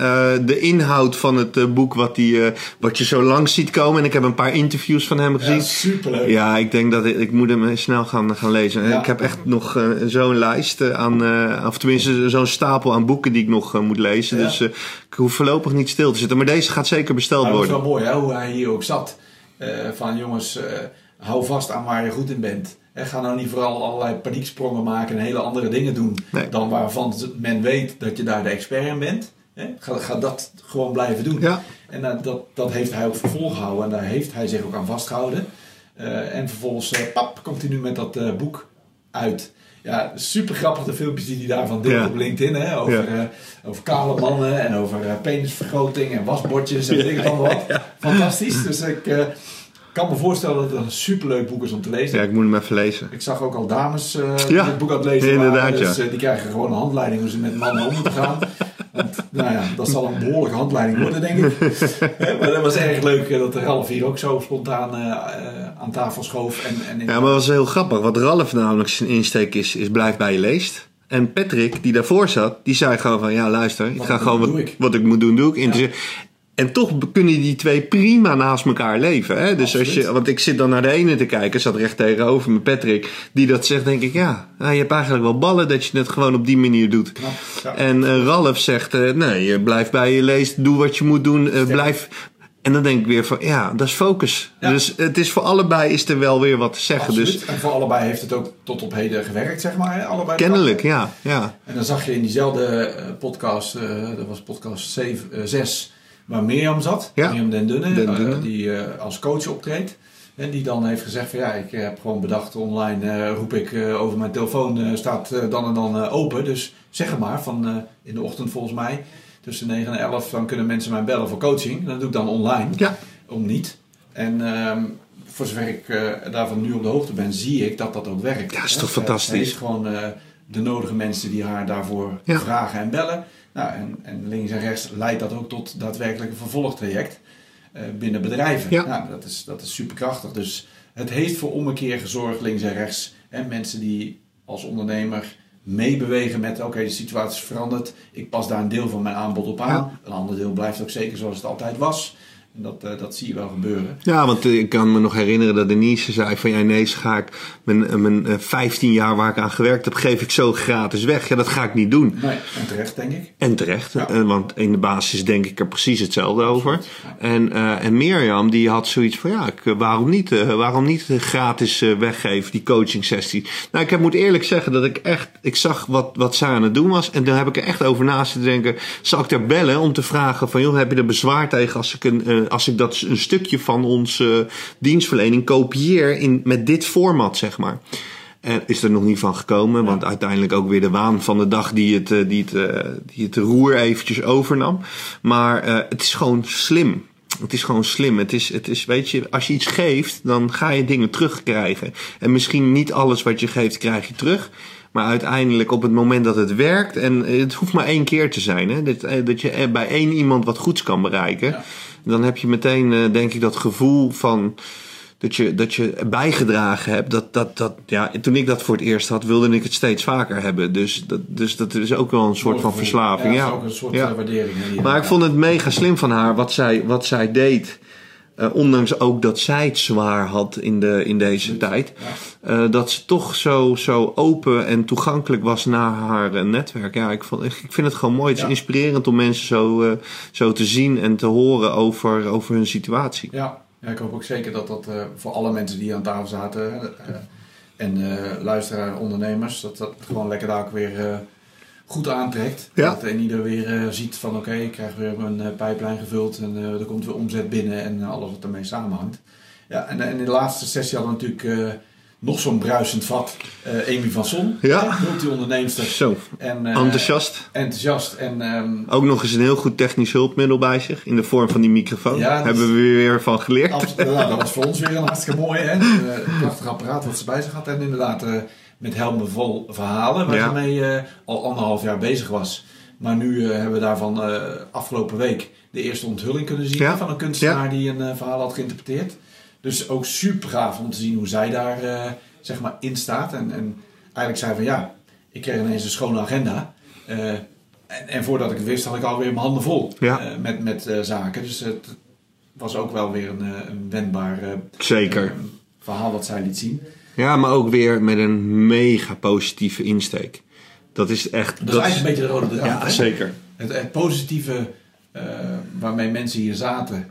S2: de inhoud van het boek wat, die, wat je zo lang ziet komen. En ik heb een paar interviews van hem gezien. Ja,
S1: superleuk.
S2: Ja, ik denk dat ik, ik moet hem snel gaan, gaan lezen. Ja. Ik heb echt nog zo'n lijst aan, of tenminste zo'n stapel aan boeken die ik nog moet lezen. Dus ik hoef voorlopig niet stil te zitten. Maar deze gaat zeker besteld worden.
S1: Dat is wel mooi hè, hoe hij hier ook zat. Uh, van jongens, uh, hou vast aan waar je goed in bent. En ga nou niet vooral allerlei panieksprongen maken en hele andere dingen doen. Nee. Dan waarvan men weet dat je daar de expert in bent. Ga, ga, dat gewoon blijven doen. Ja. En uh, dat, dat heeft hij ook volgehouden. En daar heeft hij zich ook aan vastgehouden. en vervolgens, pap, komt hij nu met dat boek uit. Ja, super grappig de filmpjes die hij daarvan deelt ja. op LinkedIn. Hè? Over, ja. over kale mannen en over penisvergroting en wasbordjes en ik dan wat. Fantastisch. Dus ik kan me voorstellen dat het een superleuk boek is om te lezen.
S2: Ja, ik moet hem even lezen.
S1: Ik zag ook al dames die het boek aan het lezen
S2: Inderdaad,
S1: waren. Dus
S2: ja.
S1: die krijgen gewoon een handleiding hoe ze met mannen om moeten gaan. Want, nou ja, dat zal een behoorlijke handleiding worden, denk ik. maar dat was erg leuk dat Ralf hier ook zo spontaan uh, aan tafel schoof. En, en
S2: ja, maar dat was heel grappig. Wat Ralf namelijk zijn insteek is, is blijf bij je leest. En Patrick, die daarvoor zat, die zei gewoon van... Ja, luister, ik
S1: wat
S2: ga gewoon wat,
S1: ik.
S2: wat ik moet doen, doe ik. Ja. En toch kunnen die twee prima naast elkaar leven. Hè? Dus als je, want ik zit dan naar de ene te kijken, zat recht tegenover me Patrick, die dat zegt, denk ik, ja, nou, je hebt eigenlijk wel ballen dat je het gewoon op die manier doet.
S1: Ja, ja.
S2: En uh, Ralf zegt, uh, nee, blijf bij je leest, doe wat je moet doen, uh, blijf. En dan denk ik weer van, ja, dat is focus. Ja. Dus het is voor allebei is er wel weer wat te zeggen.
S1: Absoluut.
S2: Dus,
S1: en voor allebei heeft het ook tot op heden gewerkt, zeg maar. Allebei
S2: kennelijk, ja, ja.
S1: En dan zag je in diezelfde podcast, dat was podcast 7, 6 waar Mirjam zat,
S2: ja.
S1: Mirjam Den Dunne,
S2: Den Dunne.
S1: Uh, die uh, als coach optreedt. En die dan heeft gezegd van ja, ik heb gewoon bedacht online uh, roep ik over mijn telefoon staat dan en dan open. Dus zeg het maar van in de ochtend volgens mij tussen 9 en 11 dan kunnen mensen mij bellen voor coaching. Dat doe ik dan online.
S2: Ja.
S1: Om niet. En um, voor zover ik daarvan nu op de hoogte ben, zie ik dat dat ook werkt.
S2: Ja, is toch fantastisch.
S1: Hij heeft gewoon de nodige mensen die haar daarvoor
S2: ja.
S1: vragen en bellen. Nou, en, en, links en rechts leidt dat ook tot daadwerkelijk een vervolgtraject uh, binnen bedrijven.
S2: Ja.
S1: Nou, dat is, dat is superkrachtig. Dus het heeft voor ommekeer gezorgd, links en rechts. En mensen die als ondernemer meebewegen met: oké, okay, de situatie is veranderd. Ik pas daar een deel van mijn aanbod op aan.
S2: Ja.
S1: Een ander deel blijft ook zeker zoals het altijd was. Dat, uh, dat zie je wel gebeuren.
S2: Ja, want uh, ik kan me nog herinneren dat Denise zei van... ja, nee, ga ik mijn, mijn uh, 15 jaar waar ik aan gewerkt heb... geef ik zo gratis weg. Ja, dat ga ik niet doen.
S1: Nee, en terecht, denk ik.
S2: En terecht, ja. want in de basis denk ik er precies hetzelfde over. Ja. En, en Mirjam, die had zoiets van... ja, ik, waarom niet, waarom niet gratis weggeven, die coaching sessie? Nou, ik heb, moet eerlijk zeggen dat ik echt... ik zag wat, wat zij aan het doen was... en daar heb ik er echt over naast te denken... zal ik er bellen om te vragen van... joh, heb je er bezwaar tegen als ik een als ik dat een stukje van onze dienstverlening kopieer in, met dit format, zeg maar. En is er nog niet van gekomen, want uiteindelijk ook weer de waan van de dag die het, eh, die het, eh, die het roer eventjes overnam. Maar uh, het is gewoon slim. Het is gewoon slim. Het is, het is, weet je, als je iets geeft, dan ga je dingen terugkrijgen. En misschien niet alles wat je geeft, krijg je terug. Maar uiteindelijk op het moment dat het werkt, en het hoeft maar één keer te zijn, hè, dat, dat je bij één iemand wat goeds kan bereiken. Ja dan heb je meteen, uh, denk ik, dat gevoel van dat je, dat je bijgedragen hebt. Dat, dat, dat, ja, toen ik dat voor het eerst had, wilde ik het steeds vaker hebben. Dus dat, dus dat is ook wel een soort van verslaving.
S1: Ja, dat is ook een soort ja. waardering.
S2: Maar ik vond het mega slim van haar wat zij, wat zij deed. Uh, ondanks ook dat zij het zwaar had in, de, in deze tijd. Uh, dat ze toch zo, zo open en toegankelijk was naar haar uh, netwerk. Ja, ik, vond, ik vind het gewoon mooi. Het is ja. inspirerend om mensen zo, zo te zien en te horen over, over hun situatie.
S1: Ja. ja, ik hoop ook zeker dat dat voor alle mensen die aan tafel zaten en luisteraar ondernemers, dat dat gewoon lekker daar ook weer goed aantrekt.
S2: Ja.
S1: Dat en ieder weer uh, ziet van oké, okay, ik krijg weer een uh, pijplijn gevuld en uh, er komt weer omzet binnen en alles wat ermee samenhangt. Ja, en, en in de laatste sessie hadden we natuurlijk nog zo'n bruisend vat. Amy van Son,
S2: ja.
S1: multi-onderneemster.
S2: Zo, en, enthousiast.
S1: Enthousiast. En, um,
S2: Ook nog eens een heel goed technisch hulpmiddel bij zich in de vorm van die microfoon. Ja, Hebben we weer van geleerd.
S1: Absoluut, nou, dat was voor ons weer een hartstikke mooi. Hè? Een prachtig apparaat wat ze bij zich had en inderdaad met helmen vol verhalen, waar ja. ze mee uh, al anderhalf jaar bezig was. Maar nu uh, hebben we daarvan uh, afgelopen week de eerste onthulling kunnen zien ja. van een kunstenaar die een verhaal had geïnterpreteerd. Dus ook super gaaf om te zien hoe zij daar zeg maar in staat. En, en eigenlijk zei van ja, ik kreeg ineens een schone agenda. En, en, voordat ik het wist had ik alweer mijn handen vol met, met zaken. Dus het was ook wel weer een, een wendbaar
S2: Zeker.
S1: verhaal wat zij liet zien.
S2: Ja, maar ook weer met een mega positieve insteek. Dat is echt.
S1: Dat, dat is eigenlijk een beetje de rode draad.
S2: Ja,
S1: hè?
S2: zeker.
S1: Het, het positieve uh, waarmee mensen hier zaten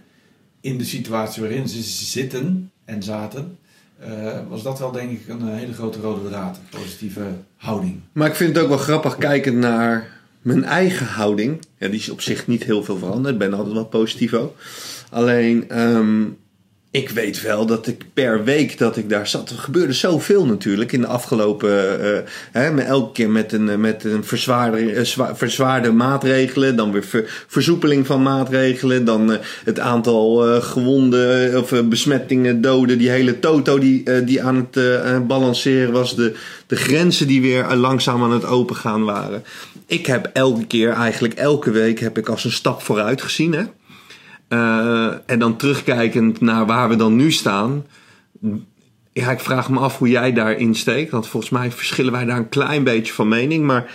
S1: in de situatie waarin ze zitten en zaten. Uh, was dat wel denk ik een hele grote rode draad. Positieve houding.
S2: Maar ik vind het ook wel grappig kijkend naar mijn eigen houding. Ja, die is op zich niet heel veel veranderd. Ik ben altijd wel positief ook. Alleen. Um, ik weet wel dat ik per week dat ik daar zat. Er gebeurde zoveel natuurlijk in de afgelopen. Uh, hè, elke keer met een, met een verzwaarde, verzwaarde maatregelen. Dan weer ver, versoepeling van maatregelen. Dan het aantal gewonden of besmettingen, doden. Die hele toto die, die aan het balanceren was. De, de grenzen die weer langzaam aan het opengaan waren. Ik heb elke keer, eigenlijk elke week, heb ik als een stap vooruit gezien. Hè? Uh, en dan terugkijkend naar waar we dan nu staan. Ja, ik vraag me af hoe jij daarin steekt. Want volgens mij verschillen wij daar een klein beetje van mening. Maar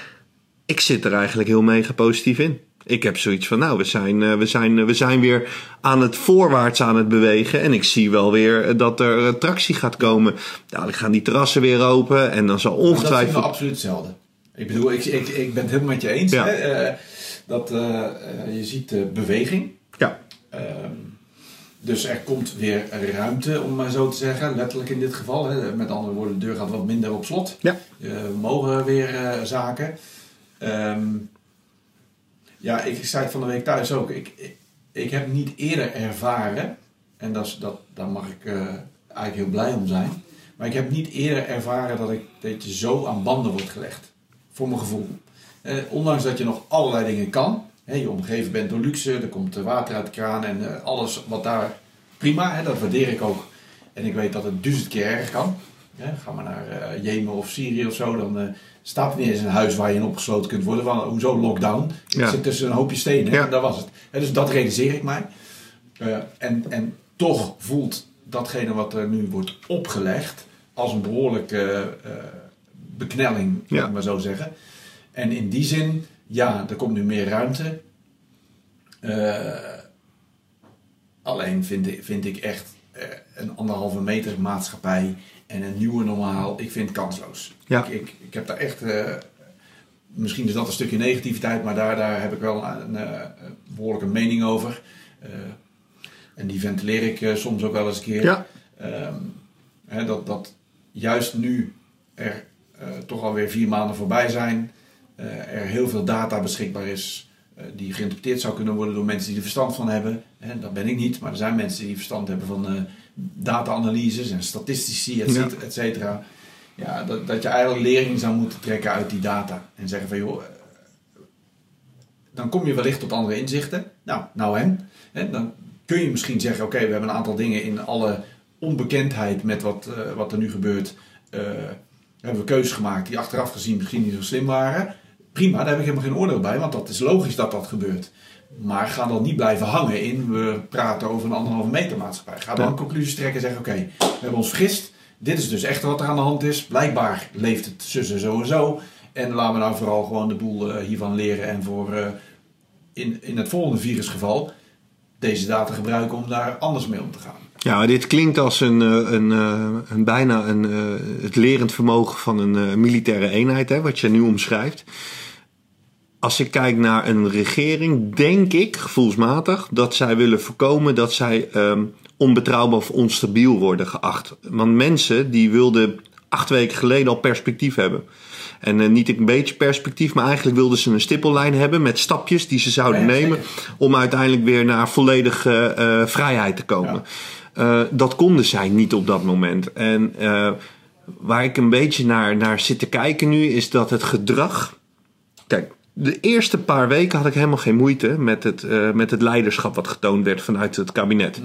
S2: ik zit er eigenlijk heel mega positief in. Ik heb zoiets van, nou, we zijn, uh, we zijn, we zijn weer aan het voorwaarts aan het bewegen. En ik zie wel weer dat er tractie gaat komen. Dan gaan die terrassen weer open. En dan zal ongetwijfeld...
S1: Dat is absoluut hetzelfde. Ik bedoel, ik, ik, ik ben het helemaal met je eens.
S2: Ja.
S1: Hè? Uh, dat je ziet beweging.
S2: Ja.
S1: Um, dus er komt weer ruimte, om maar zo te zeggen, letterlijk in dit geval. Hè. Met andere woorden, de deur gaat wat minder op slot.
S2: Ja.
S1: We mogen weer uh, zaken. Um, ja, ik zei het van de week thuis ook. Ik, ik, ik heb niet eerder ervaren, en dat, dat, daar mag ik uh, eigenlijk heel blij om zijn. Maar ik heb niet eerder ervaren dat, ik, dat je zo aan banden wordt gelegd. Voor mijn gevoel. Ondanks dat je nog allerlei dingen kan He, je omgeven bent door luxe, er komt water uit de kraan en uh, alles wat daar prima, he, dat waardeer ik ook. En ik weet dat het duizend keer erger kan. Ga maar naar uh, Jemen of Syrië of zo, dan uh, staat er niet eens een huis waar je in opgesloten kunt worden. Want, hoezo lockdown? Ja. zit tussen een hoopje stenen, ja. dat was het. He, dus dat realiseer ik mij. en, en toch voelt datgene wat er nu wordt opgelegd als een behoorlijke beknelling, ja. ik maar zo zeggen. En in die zin ja, er komt nu meer ruimte. Uh, alleen vind, ik- vind ik echt eh, een anderhalve meter maatschappij en een nieuwe normaal, ik vind het kansloos.
S2: Ja.
S1: Ik, ik, ik heb daar echt, eh, misschien is dat een stukje negativiteit, maar daar, daar heb ik wel een, eh, behoorlijke mening over. Eh, en die ventileer ik eh, soms ook wel eens een keer.
S2: Ja.
S1: Ehm, hè, dat, dat juist nu er eh, toch alweer vier maanden voorbij zijn, eh, er heel veel data beschikbaar is eh, die geïnterpreteerd zou kunnen worden door mensen die er verstand van hebben. Hè, dat ben ik niet, maar er zijn mensen die verstand hebben van eh, data-analyses en statistici, et
S2: Ja.
S1: cetera. et cetera. Ja, dat, dat je eigenlijk lering zou moeten trekken uit die data en zeggen van joh, eh, dan kom je wellicht tot andere inzichten. Nou, nou en? Dan kun je misschien zeggen, oké, we hebben een aantal dingen in alle onbekendheid met wat, eh, wat er nu gebeurt. eh, hebben we keuzes gemaakt die achteraf gezien misschien niet zo slim waren. Prima, daar heb ik helemaal geen oordeel bij, want dat is logisch dat dat gebeurt. Maar ga dan niet blijven hangen in, we praten over een anderhalve meter maatschappij. Ga dan
S2: Ja.
S1: conclusies trekken en zeggen, oké, we hebben ons vergist. Dit is dus echt wat er aan de hand is. Blijkbaar leeft het zussen zo en zo. En laten we nou vooral gewoon de boel eh, hiervan leren en voor eh, in, in het volgende virusgeval deze data gebruiken om daar anders mee om te gaan.
S2: Ja, maar dit klinkt als een, eh, een, eh, een bijna een, het lerend vermogen van een militaire eenheid, hè, wat je nu omschrijft. Als ik kijk naar een regering, denk ik gevoelsmatig dat zij willen voorkomen dat zij ehm, onbetrouwbaar of onstabiel worden geacht. Want mensen die wilden acht weken geleden al perspectief hebben. En eh, niet een beetje perspectief, maar eigenlijk wilden ze een stippellijn hebben met stapjes die ze zouden
S1: Ja,
S2: nemen om uiteindelijk weer naar volledige eh, vrijheid te komen. Eh, dat konden zij niet op dat moment. En waar ik een beetje naar, naar zit te kijken nu, is dat het gedrag. Kijk, de eerste paar weken had ik helemaal geen moeite met het, eh, met het leiderschap wat getoond werd vanuit het kabinet.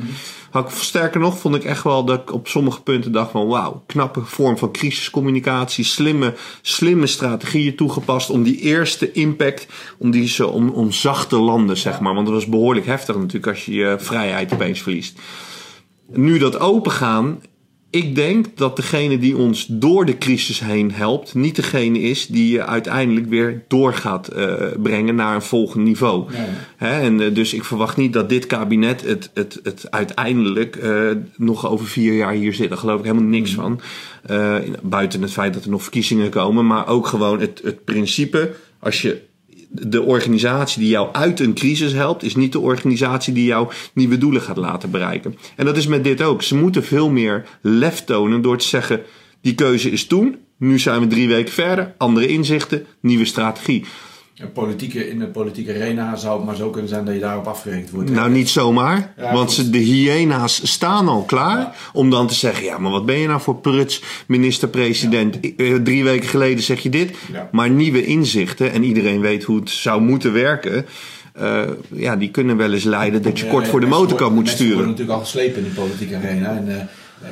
S2: Had ik, sterker nog, vond ik echt wel dat ik op sommige punten dacht van wauw, knappe vorm van crisiscommunicatie, slimme, slimme strategieën toegepast om die eerste impact, om die ze om, om zachte landen, zeg maar. Want dat was behoorlijk heftig natuurlijk als je je vrijheid opeens verliest. Nu dat opengaan, ik denk dat degene die ons door de crisis heen helpt, niet degene is die je uiteindelijk weer door gaat eh, brengen naar een volgend niveau.
S1: Nee.
S2: Hè, en eh, dus ik verwacht niet dat dit kabinet het, het, het uiteindelijk eh, nog over vier jaar hier zit. Daar geloof ik helemaal niks van. Eh, buiten het feit dat er nog verkiezingen komen, maar ook gewoon het, het principe. Als je de organisatie die jou uit een crisis helpt, is niet de organisatie die jou nieuwe doelen gaat laten bereiken. En dat is met dit ook. Ze moeten veel meer lef tonen door te zeggen: die keuze is toen, nu zijn we drie weken verder, andere inzichten, nieuwe strategie.
S1: Een politieke, in de politieke arena zou het maar zo kunnen zijn dat je daarop afgerekend wordt.
S2: Nou, niet zomaar.
S1: Ja,
S2: want
S1: goed.
S2: de hyena's staan al klaar
S1: Ja.
S2: om dan te zeggen: ja, maar wat ben je nou voor pruts, minister-president? Eh, Drie weken geleden zeg je dit. Maar nieuwe inzichten, en iedereen weet hoe het zou moeten werken. eh, ja, die kunnen wel eens leiden dat je kort voor de motorkap moet sturen.
S1: worden natuurlijk al geslepen in de politieke arena. En, eh,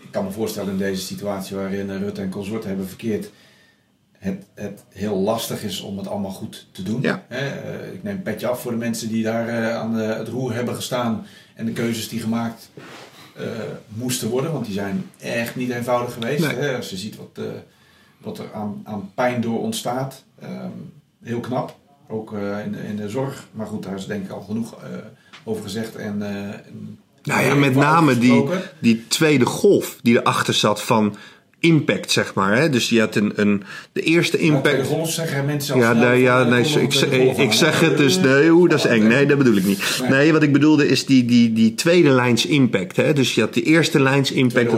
S1: ik kan me voorstellen in deze situatie waarin Rutte en consort hebben verkeerd. Het, het heel lastig is om het allemaal goed te doen.
S2: Ja.
S1: Eh, ik neem een petje af voor de mensen die daar eh, aan de- het roer hebben gestaan. En de keuzes die gemaakt eh, moesten worden. Want die zijn echt niet eenvoudig geweest.
S2: Nee.
S1: Hè, als je ziet wat, wat er aan, aan pijn door ontstaat. Ehm, heel knap. Ook in, de, in de zorg. Maar goed, daar is denk ik al genoeg over gezegd. En, en
S2: Nou ja, met name die, die tweede golf die erachter zat van impact, zeg maar. Hè? Dus je had een, een, de eerste
S1: Ja,
S2: impact.
S1: zeggen mensen
S2: Ja,
S1: snel
S2: nee, ja nee, ik, zeg- ik zeg het dus, nee, hoe, dat is eng. Nee, dat bedoel ik niet.
S1: Nee.
S2: Wat ik bedoelde is die, die, die tweede lijns impact. Hè? Dus je had de eerste lijns impact.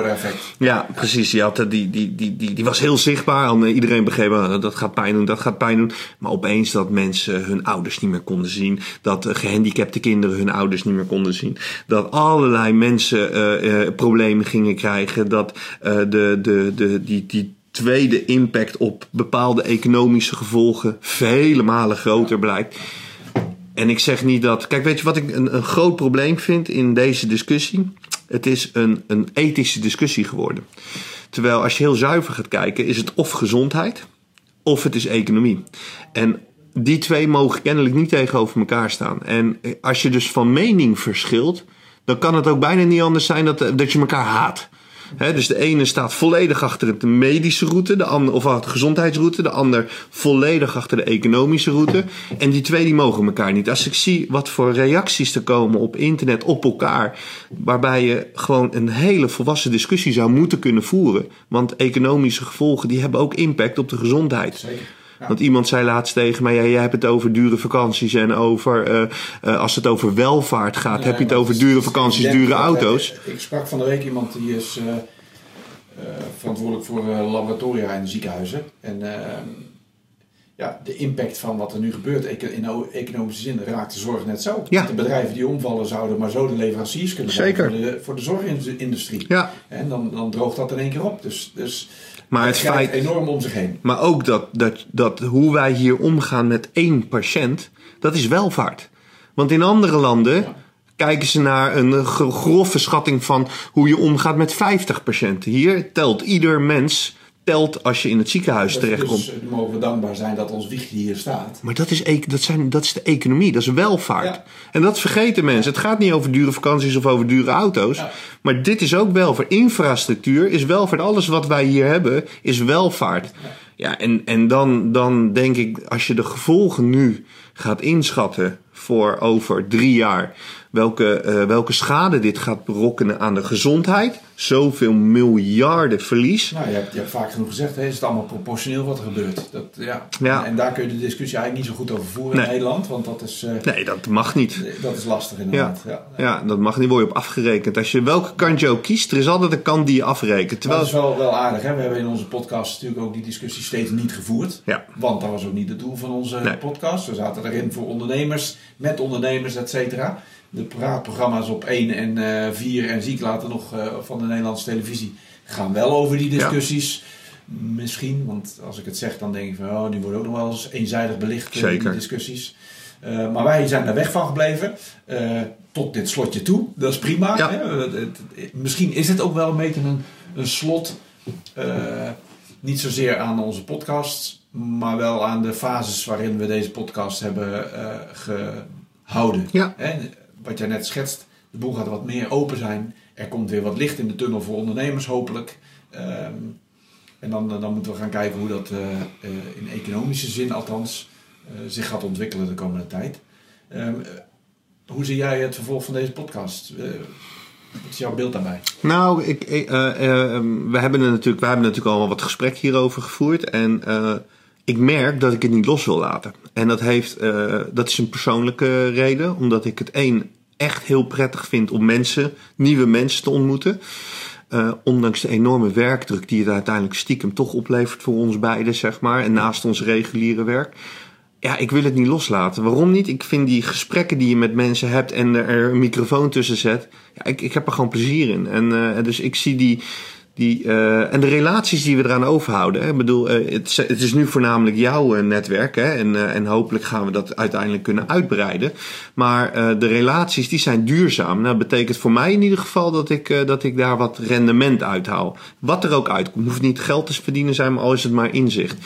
S2: Ja, precies. Je had, eh, die, die, die, die, die was heel zichtbaar. En iedereen begreep, ah, dat gaat pijn doen, dat gaat pijn doen. Maar opeens dat mensen hun ouders niet meer konden zien. Dat eh, gehandicapte kinderen hun ouders niet meer konden zien. Dat allerlei mensen eh, problemen gingen krijgen. Dat eh, de, de, de, die, die tweede impact op bepaalde economische gevolgen vele malen groter blijkt. En ik zeg niet dat. Kijk, weet je wat ik een, een groot probleem vind in deze discussie? Het is een, een ethische discussie geworden. Terwijl als je heel zuiver gaat kijken, is het of gezondheid of het is economie. En die twee mogen kennelijk niet tegenover elkaar staan. En als je dus van mening verschilt, dan kan het ook bijna niet anders zijn dat, dat je elkaar haat. Dus de ene staat volledig achter de medische route, de ander, of de gezondheidsroute, de ander volledig achter de economische route. En die twee die mogen elkaar niet. Als ik zie wat voor reacties er komen op internet op elkaar, waarbij je gewoon een hele volwassen discussie zou moeten kunnen voeren. Want economische gevolgen die hebben ook impact op de gezondheid.
S1: Zeker. Ja.
S2: Want iemand zei laatst tegen mij: ja, jij hebt het over dure vakanties en over. eh, eh, als het over welvaart gaat,
S1: Nee,
S2: heb je het over dure vakanties, dure auto's.
S1: Ik sprak van de week iemand die is eh, verantwoordelijk voor laboratoria in ziekenhuizen. En eh, ja, de impact van wat er nu gebeurt in economische zin raakt de zorg net zo.
S2: Ja.
S1: De bedrijven die omvallen zouden maar zo de leveranciers kunnen
S2: Zeker.
S1: voor de, voor de zorgindustrie.
S2: Ja,
S1: En dan, dan droogt dat in één keer op. Dus, dus
S2: maar het feit.
S1: enorm om zich heen.
S2: Maar ook dat, dat, dat hoe wij hier omgaan met één patiënt, dat is welvaart. Want in andere landen
S1: Ja.
S2: kijken ze naar een gro- grove schatting van hoe je omgaat met 50 patiënten. Hier telt ieder mens, telt als je in het ziekenhuis
S1: Dus,
S2: terechtkomt.
S1: dus mogen we dankbaar zijn dat ons wiegje hier staat.
S2: Maar dat is, e- dat, zijn, dat is de economie, dat is welvaart.
S1: Ja.
S2: En dat vergeten mensen. Het gaat niet over dure vakanties of over dure auto's.
S1: Ja.
S2: Maar dit is ook welvaart. Infrastructuur is welvaart. Alles wat wij hier hebben is welvaart. Ja, en, en dan, dan denk ik, als je de gevolgen nu gaat inschatten voor over drie jaar. Welke, eh, welke schade dit gaat berokkenen aan de gezondheid. Zoveel miljarden verlies.
S1: Nou, je hebt, je hebt vaak genoeg gezegd, hè, is het allemaal proportioneel wat er gebeurt. Dat, ja.
S2: Ja.
S1: En, daar kun je de discussie eigenlijk niet zo goed over voeren
S2: Nee.
S1: in Nederland, want dat is, eh,
S2: Nee, dat mag niet.
S1: dat is lastig inderdaad. Ja.
S2: Ja, dat mag niet. Word je op afgerekend. Als je welke kant je ook kiest, er is altijd een kant die je afrekent. Terwijl,
S1: dat is wel, wel aardig. Hè? We hebben in onze podcast natuurlijk ook die discussie steeds niet gevoerd.
S2: Ja.
S1: Want dat was ook niet het doel van onze
S2: Nee.
S1: podcast. We zaten erin voor ondernemers, met ondernemers, et cetera. De praatprogramma's op 1 en eh 4 en Ziek later nog eh, van de Nederlandse televisie gaan wel over die discussies. Misschien, want als ik het zeg, dan denk ik van oh, die worden ook nog wel eens eenzijdig belicht, eh,
S2: Zeker.
S1: die discussies. Eh, maar wij zijn daar weg van gebleven. eh, tot dit slotje toe. Dat is prima.
S2: Ja.
S1: Hè? Misschien is het ook wel een beetje een, een slot. eh, niet zozeer aan onze podcasts, maar wel aan de fases waarin we deze podcast hebben eh, gehouden.
S2: Ja.
S1: Hè? Wat jij net schetst, de boel gaat wat meer open zijn. Er komt weer wat licht in de tunnel voor ondernemers, hopelijk. Ehm, en dan, dan moeten we gaan kijken hoe dat eh, eh, in economische zin althans eh, zich gaat ontwikkelen de komende tijd. Ehm, eh, hoe zie jij het vervolg van deze podcast? Eh, wat is jouw beeld daarbij?
S2: nou, ik, eh, eh, we, hebben er natuurlijk, we hebben natuurlijk al wat gesprek hierover gevoerd. En eh, ik merk dat ik het niet los wil laten. En dat, heeft, eh, dat is een persoonlijke reden. Omdat ik het één echt heel prettig vind om mensen, nieuwe mensen te ontmoeten. Eh, ondanks de enorme werkdruk die het uiteindelijk stiekem toch oplevert voor ons beiden, zeg maar. En naast ons reguliere werk. Ja, ik wil het niet loslaten. Waarom niet? Ik vind die gesprekken die je met mensen hebt en er een microfoon tussen zet. Ja, ik, ik heb er gewoon plezier in. En eh, dus ik zie die. Die eh, en de relaties die we eraan overhouden. Hè. Ik bedoel, eh, het, het is nu voornamelijk jouw eh, netwerk. Hè, en, en hopelijk gaan we dat uiteindelijk kunnen uitbreiden. Maar de relaties die zijn duurzaam. Nou, dat betekent voor mij in ieder geval dat ik, dat ik daar wat rendement uithaal. Wat er ook uitkomt. Hoeft niet geld te verdienen zijn, maar al is het maar inzicht.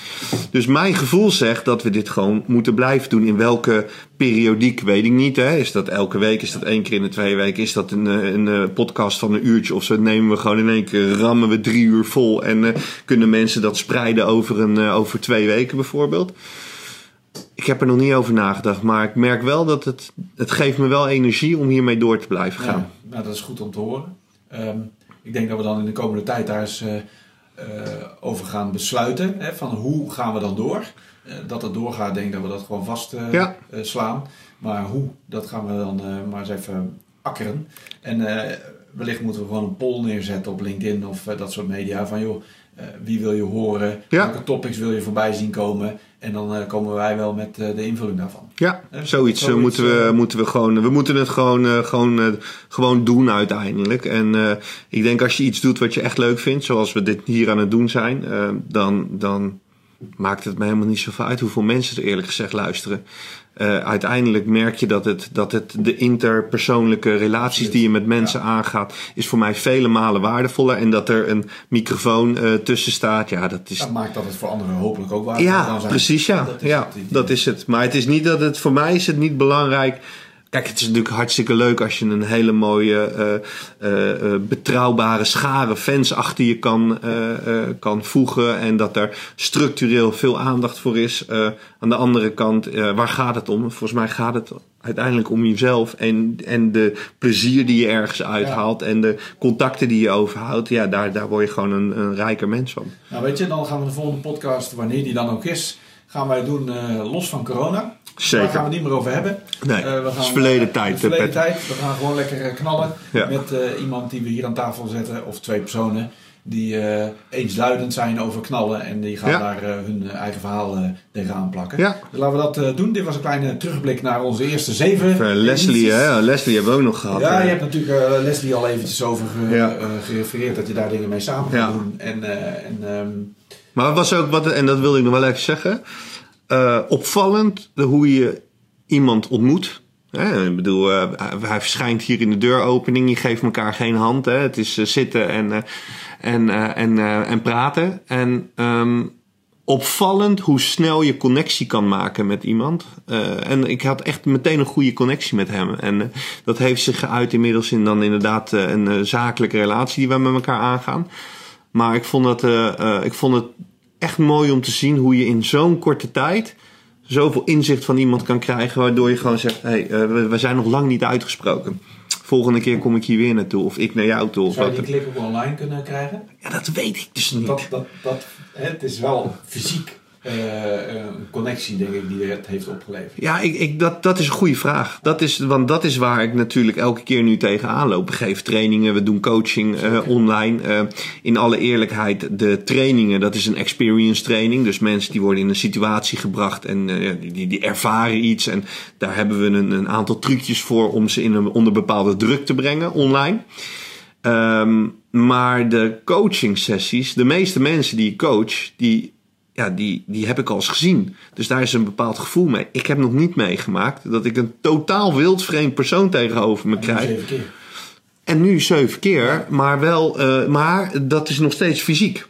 S2: Dus mijn gevoel zegt dat we dit gewoon moeten blijven doen. In welke periodiek weet ik niet. Hè. Is dat elke week? Is dat één keer in de twee weken? Is dat een, eh, een, eh, podcast van een uurtje? Of zo nemen we gewoon in één keer, rammen we drie uur vol. En eh, kunnen mensen dat spreiden over, een, over twee weken bijvoorbeeld? Ik heb er nog niet over nagedacht. Maar ik merk wel dat het, het geeft me wel energie om hiermee door te blijven gaan.
S1: Ja, nou, dat is goed om te horen. Ehm, ik denk dat we dan in de komende tijd daar eens over gaan besluiten. Hè, van hoe gaan we dan door? Eh, dat het doorgaat, denk ik dat we dat gewoon vast eh,
S2: Ja.
S1: eh, slaan. Maar hoe, dat gaan we dan eh, maar eens even akkeren. En eh, wellicht moeten we gewoon een poll neerzetten op LinkedIn of eh, dat soort media. Van joh, eh, wie wil je horen?
S2: Ja.
S1: Welke topics wil je voorbij zien komen? En dan eh, komen wij wel met eh, de invulling daarvan.
S2: Ja,
S1: Eh,
S2: zoiets, eh,
S1: zoiets,
S2: moeten, we, moeten we gewoon. We moeten het gewoon, gewoon, gewoon doen uiteindelijk. En ik denk als je iets doet wat je echt leuk vindt, zoals we dit hier aan het doen zijn, dan, dan maakt het me helemaal niet zoveel uit hoeveel mensen er eerlijk gezegd luisteren. Eh, uiteindelijk merk je dat het, dat het de interpersoonlijke relaties die je met mensen aangaat, is voor mij vele malen waardevoller. En dat er een microfoon eh, tussen staat, ja, dat is
S1: Dat maakt dat het voor anderen hopelijk ook waardevol
S2: ja,
S1: kan zijn.
S2: precies ja.
S1: Dat is
S2: ja,
S1: het idee.
S2: dat is het. Maar het is niet dat het, voor mij is het niet belangrijk Kijk, het is natuurlijk hartstikke leuk als je een hele mooie, uh, uh, betrouwbare schare fans achter je kan, kan voegen. En dat er structureel veel aandacht voor is. aan de andere kant, waar gaat het om? Volgens mij gaat het uiteindelijk om jezelf en, en de plezier die je ergens uithaalt en de contacten die je overhoudt. Ja, daar, daar word je gewoon een, een rijker mens van.
S1: Nou, weet je, dan gaan we de volgende podcast, wanneer die dan ook is, gaan wij doen los van corona.
S2: Zeker.
S1: Daar gaan we het niet meer over hebben.
S2: Nee, uh, we gaan, is verleden uh, tijd.
S1: Verleden tijd. We gaan gewoon lekker knallen met uh, iemand die we hier aan tafel zetten. Of twee personen die eensluidend zijn over knallen. En die gaan daar hun eigen verhaal tegenaan plakken.
S2: Ja.
S1: Dus laten we dat doen. Dit was een kleine terugblik naar onze eerste zeven.
S2: Leslie, hè? Leslie hebben we ook nog gehad.
S1: Ja, je hebt natuurlijk Leslie al eventjes over ge gerefereerd. Dat je daar dingen mee samen gaat doen. En, en, um...
S2: maar het was ook wat, en dat wilde ik nog wel even zeggen uh, opvallend hoe je iemand ontmoet. Hè? Ik bedoel, uh, hij verschijnt hier in de deuropening. Je geeft elkaar geen hand. Hè? Het is uh, zitten en, en, en, en praten. En um, opvallend hoe snel je connectie kan maken met iemand. en ik had echt meteen een goede connectie met hem. En dat heeft zich geuit inmiddels in dan inderdaad een zakelijke relatie die we met elkaar aangaan. Maar ik vond, dat, ik vond het echt mooi om te zien hoe je in zo'n korte tijd zoveel inzicht van iemand kan krijgen, waardoor je gewoon zegt: hé, hey, uh, we, zijn nog lang niet uitgesproken. Volgende keer kom ik hier weer naartoe, of ik naar jou toe.
S1: Zou je die clip ook online kunnen krijgen?
S2: Ja, dat weet ik dus niet.
S1: Dat, dat, dat, het is wel fysiek een connectie, denk ik, die het heeft opgeleverd?
S2: Ja, ik, ik, dat, dat is een goede vraag. Dat is, want dat is waar ik natuurlijk elke keer nu tegenaan loop. Ik geef trainingen, we doen coaching uh, online. Uh, in alle eerlijkheid, de trainingen, dat is een experience training. Dus mensen die worden in een situatie gebracht en die, die, die, ervaren iets. En daar hebben we een, een aantal trucjes voor om ze in een, onder bepaalde druk te brengen online. Um, maar de coaching sessies, de meeste mensen die ik coach, die ja, die, die heb ik al eens gezien. Dus daar is een bepaald gevoel mee. Ik heb nog niet meegemaakt dat ik een totaal wildvreemd persoon tegenover me krijg. En nu zeven keer, maar wel, uh, maar dat is nog steeds fysiek.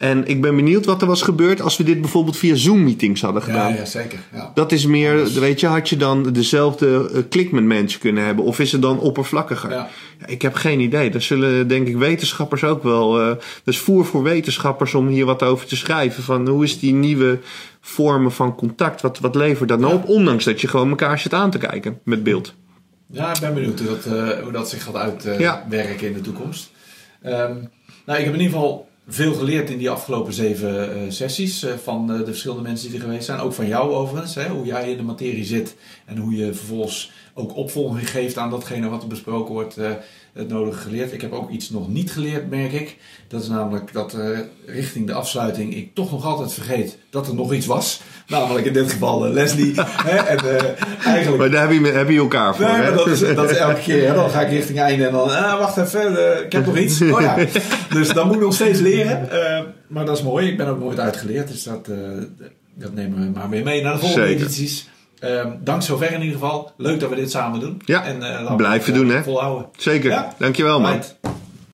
S2: En ik ben benieuwd wat er was gebeurd als we dit bijvoorbeeld via Zoom-meetings hadden gedaan.
S1: Ja, ja zeker. Ja.
S2: Dat is meer, weet je, had je dan dezelfde eh, klik met mensen kunnen hebben? Of is het dan oppervlakkiger?
S1: Ja.
S2: Ja, ik heb geen idee. Daar zullen denk ik wetenschappers ook wel... Uh, dus voer voor wetenschappers om hier wat over te schrijven. Van hoe is die nieuwe vormen van contact? Wat, wat levert dat nou op? Ondanks dat je gewoon elkaar zit aan te kijken met beeld.
S1: Ja, ik ben benieuwd hoe dat, uh, hoe dat zich gaat uitwerken uh, in de toekomst. Um, nou, ik heb in ieder geval veel geleerd in die afgelopen zeven uh, sessies uh, van uh, de verschillende mensen die er geweest zijn. Ook van jou overigens, hè, hoe jij in de materie zit en hoe je vervolgens ook opvolging geeft aan datgene wat er besproken wordt het nodige geleerd. Ik heb ook iets nog niet geleerd, merk ik. Dat is namelijk dat uh, richting de afsluiting ik toch nog altijd vergeet dat er nog iets was. Namelijk in dit geval uh, Leslie. hè, en, uh, eigenlijk...
S2: Maar daar heb je, heb je elkaar voor.
S1: Nee, dat, is, dat is elke keer. Hè, dan ga ik richting einde en dan, ah, wacht even, ik heb nog iets. Oh ja. Dus dan moet ik nog steeds leren. maar dat is mooi. Ik ben ook nooit uitgeleerd. Dus dat, dat nemen we maar weer mee naar de volgende
S2: Zeker.
S1: edities. Um, dank zover in ieder geval. Leuk dat we dit samen doen.
S2: Ja,
S1: en, uh,
S2: blijven doen hè.
S1: Volhouden.
S2: Zeker.
S1: Ja?
S2: Dankjewel man.
S1: Right.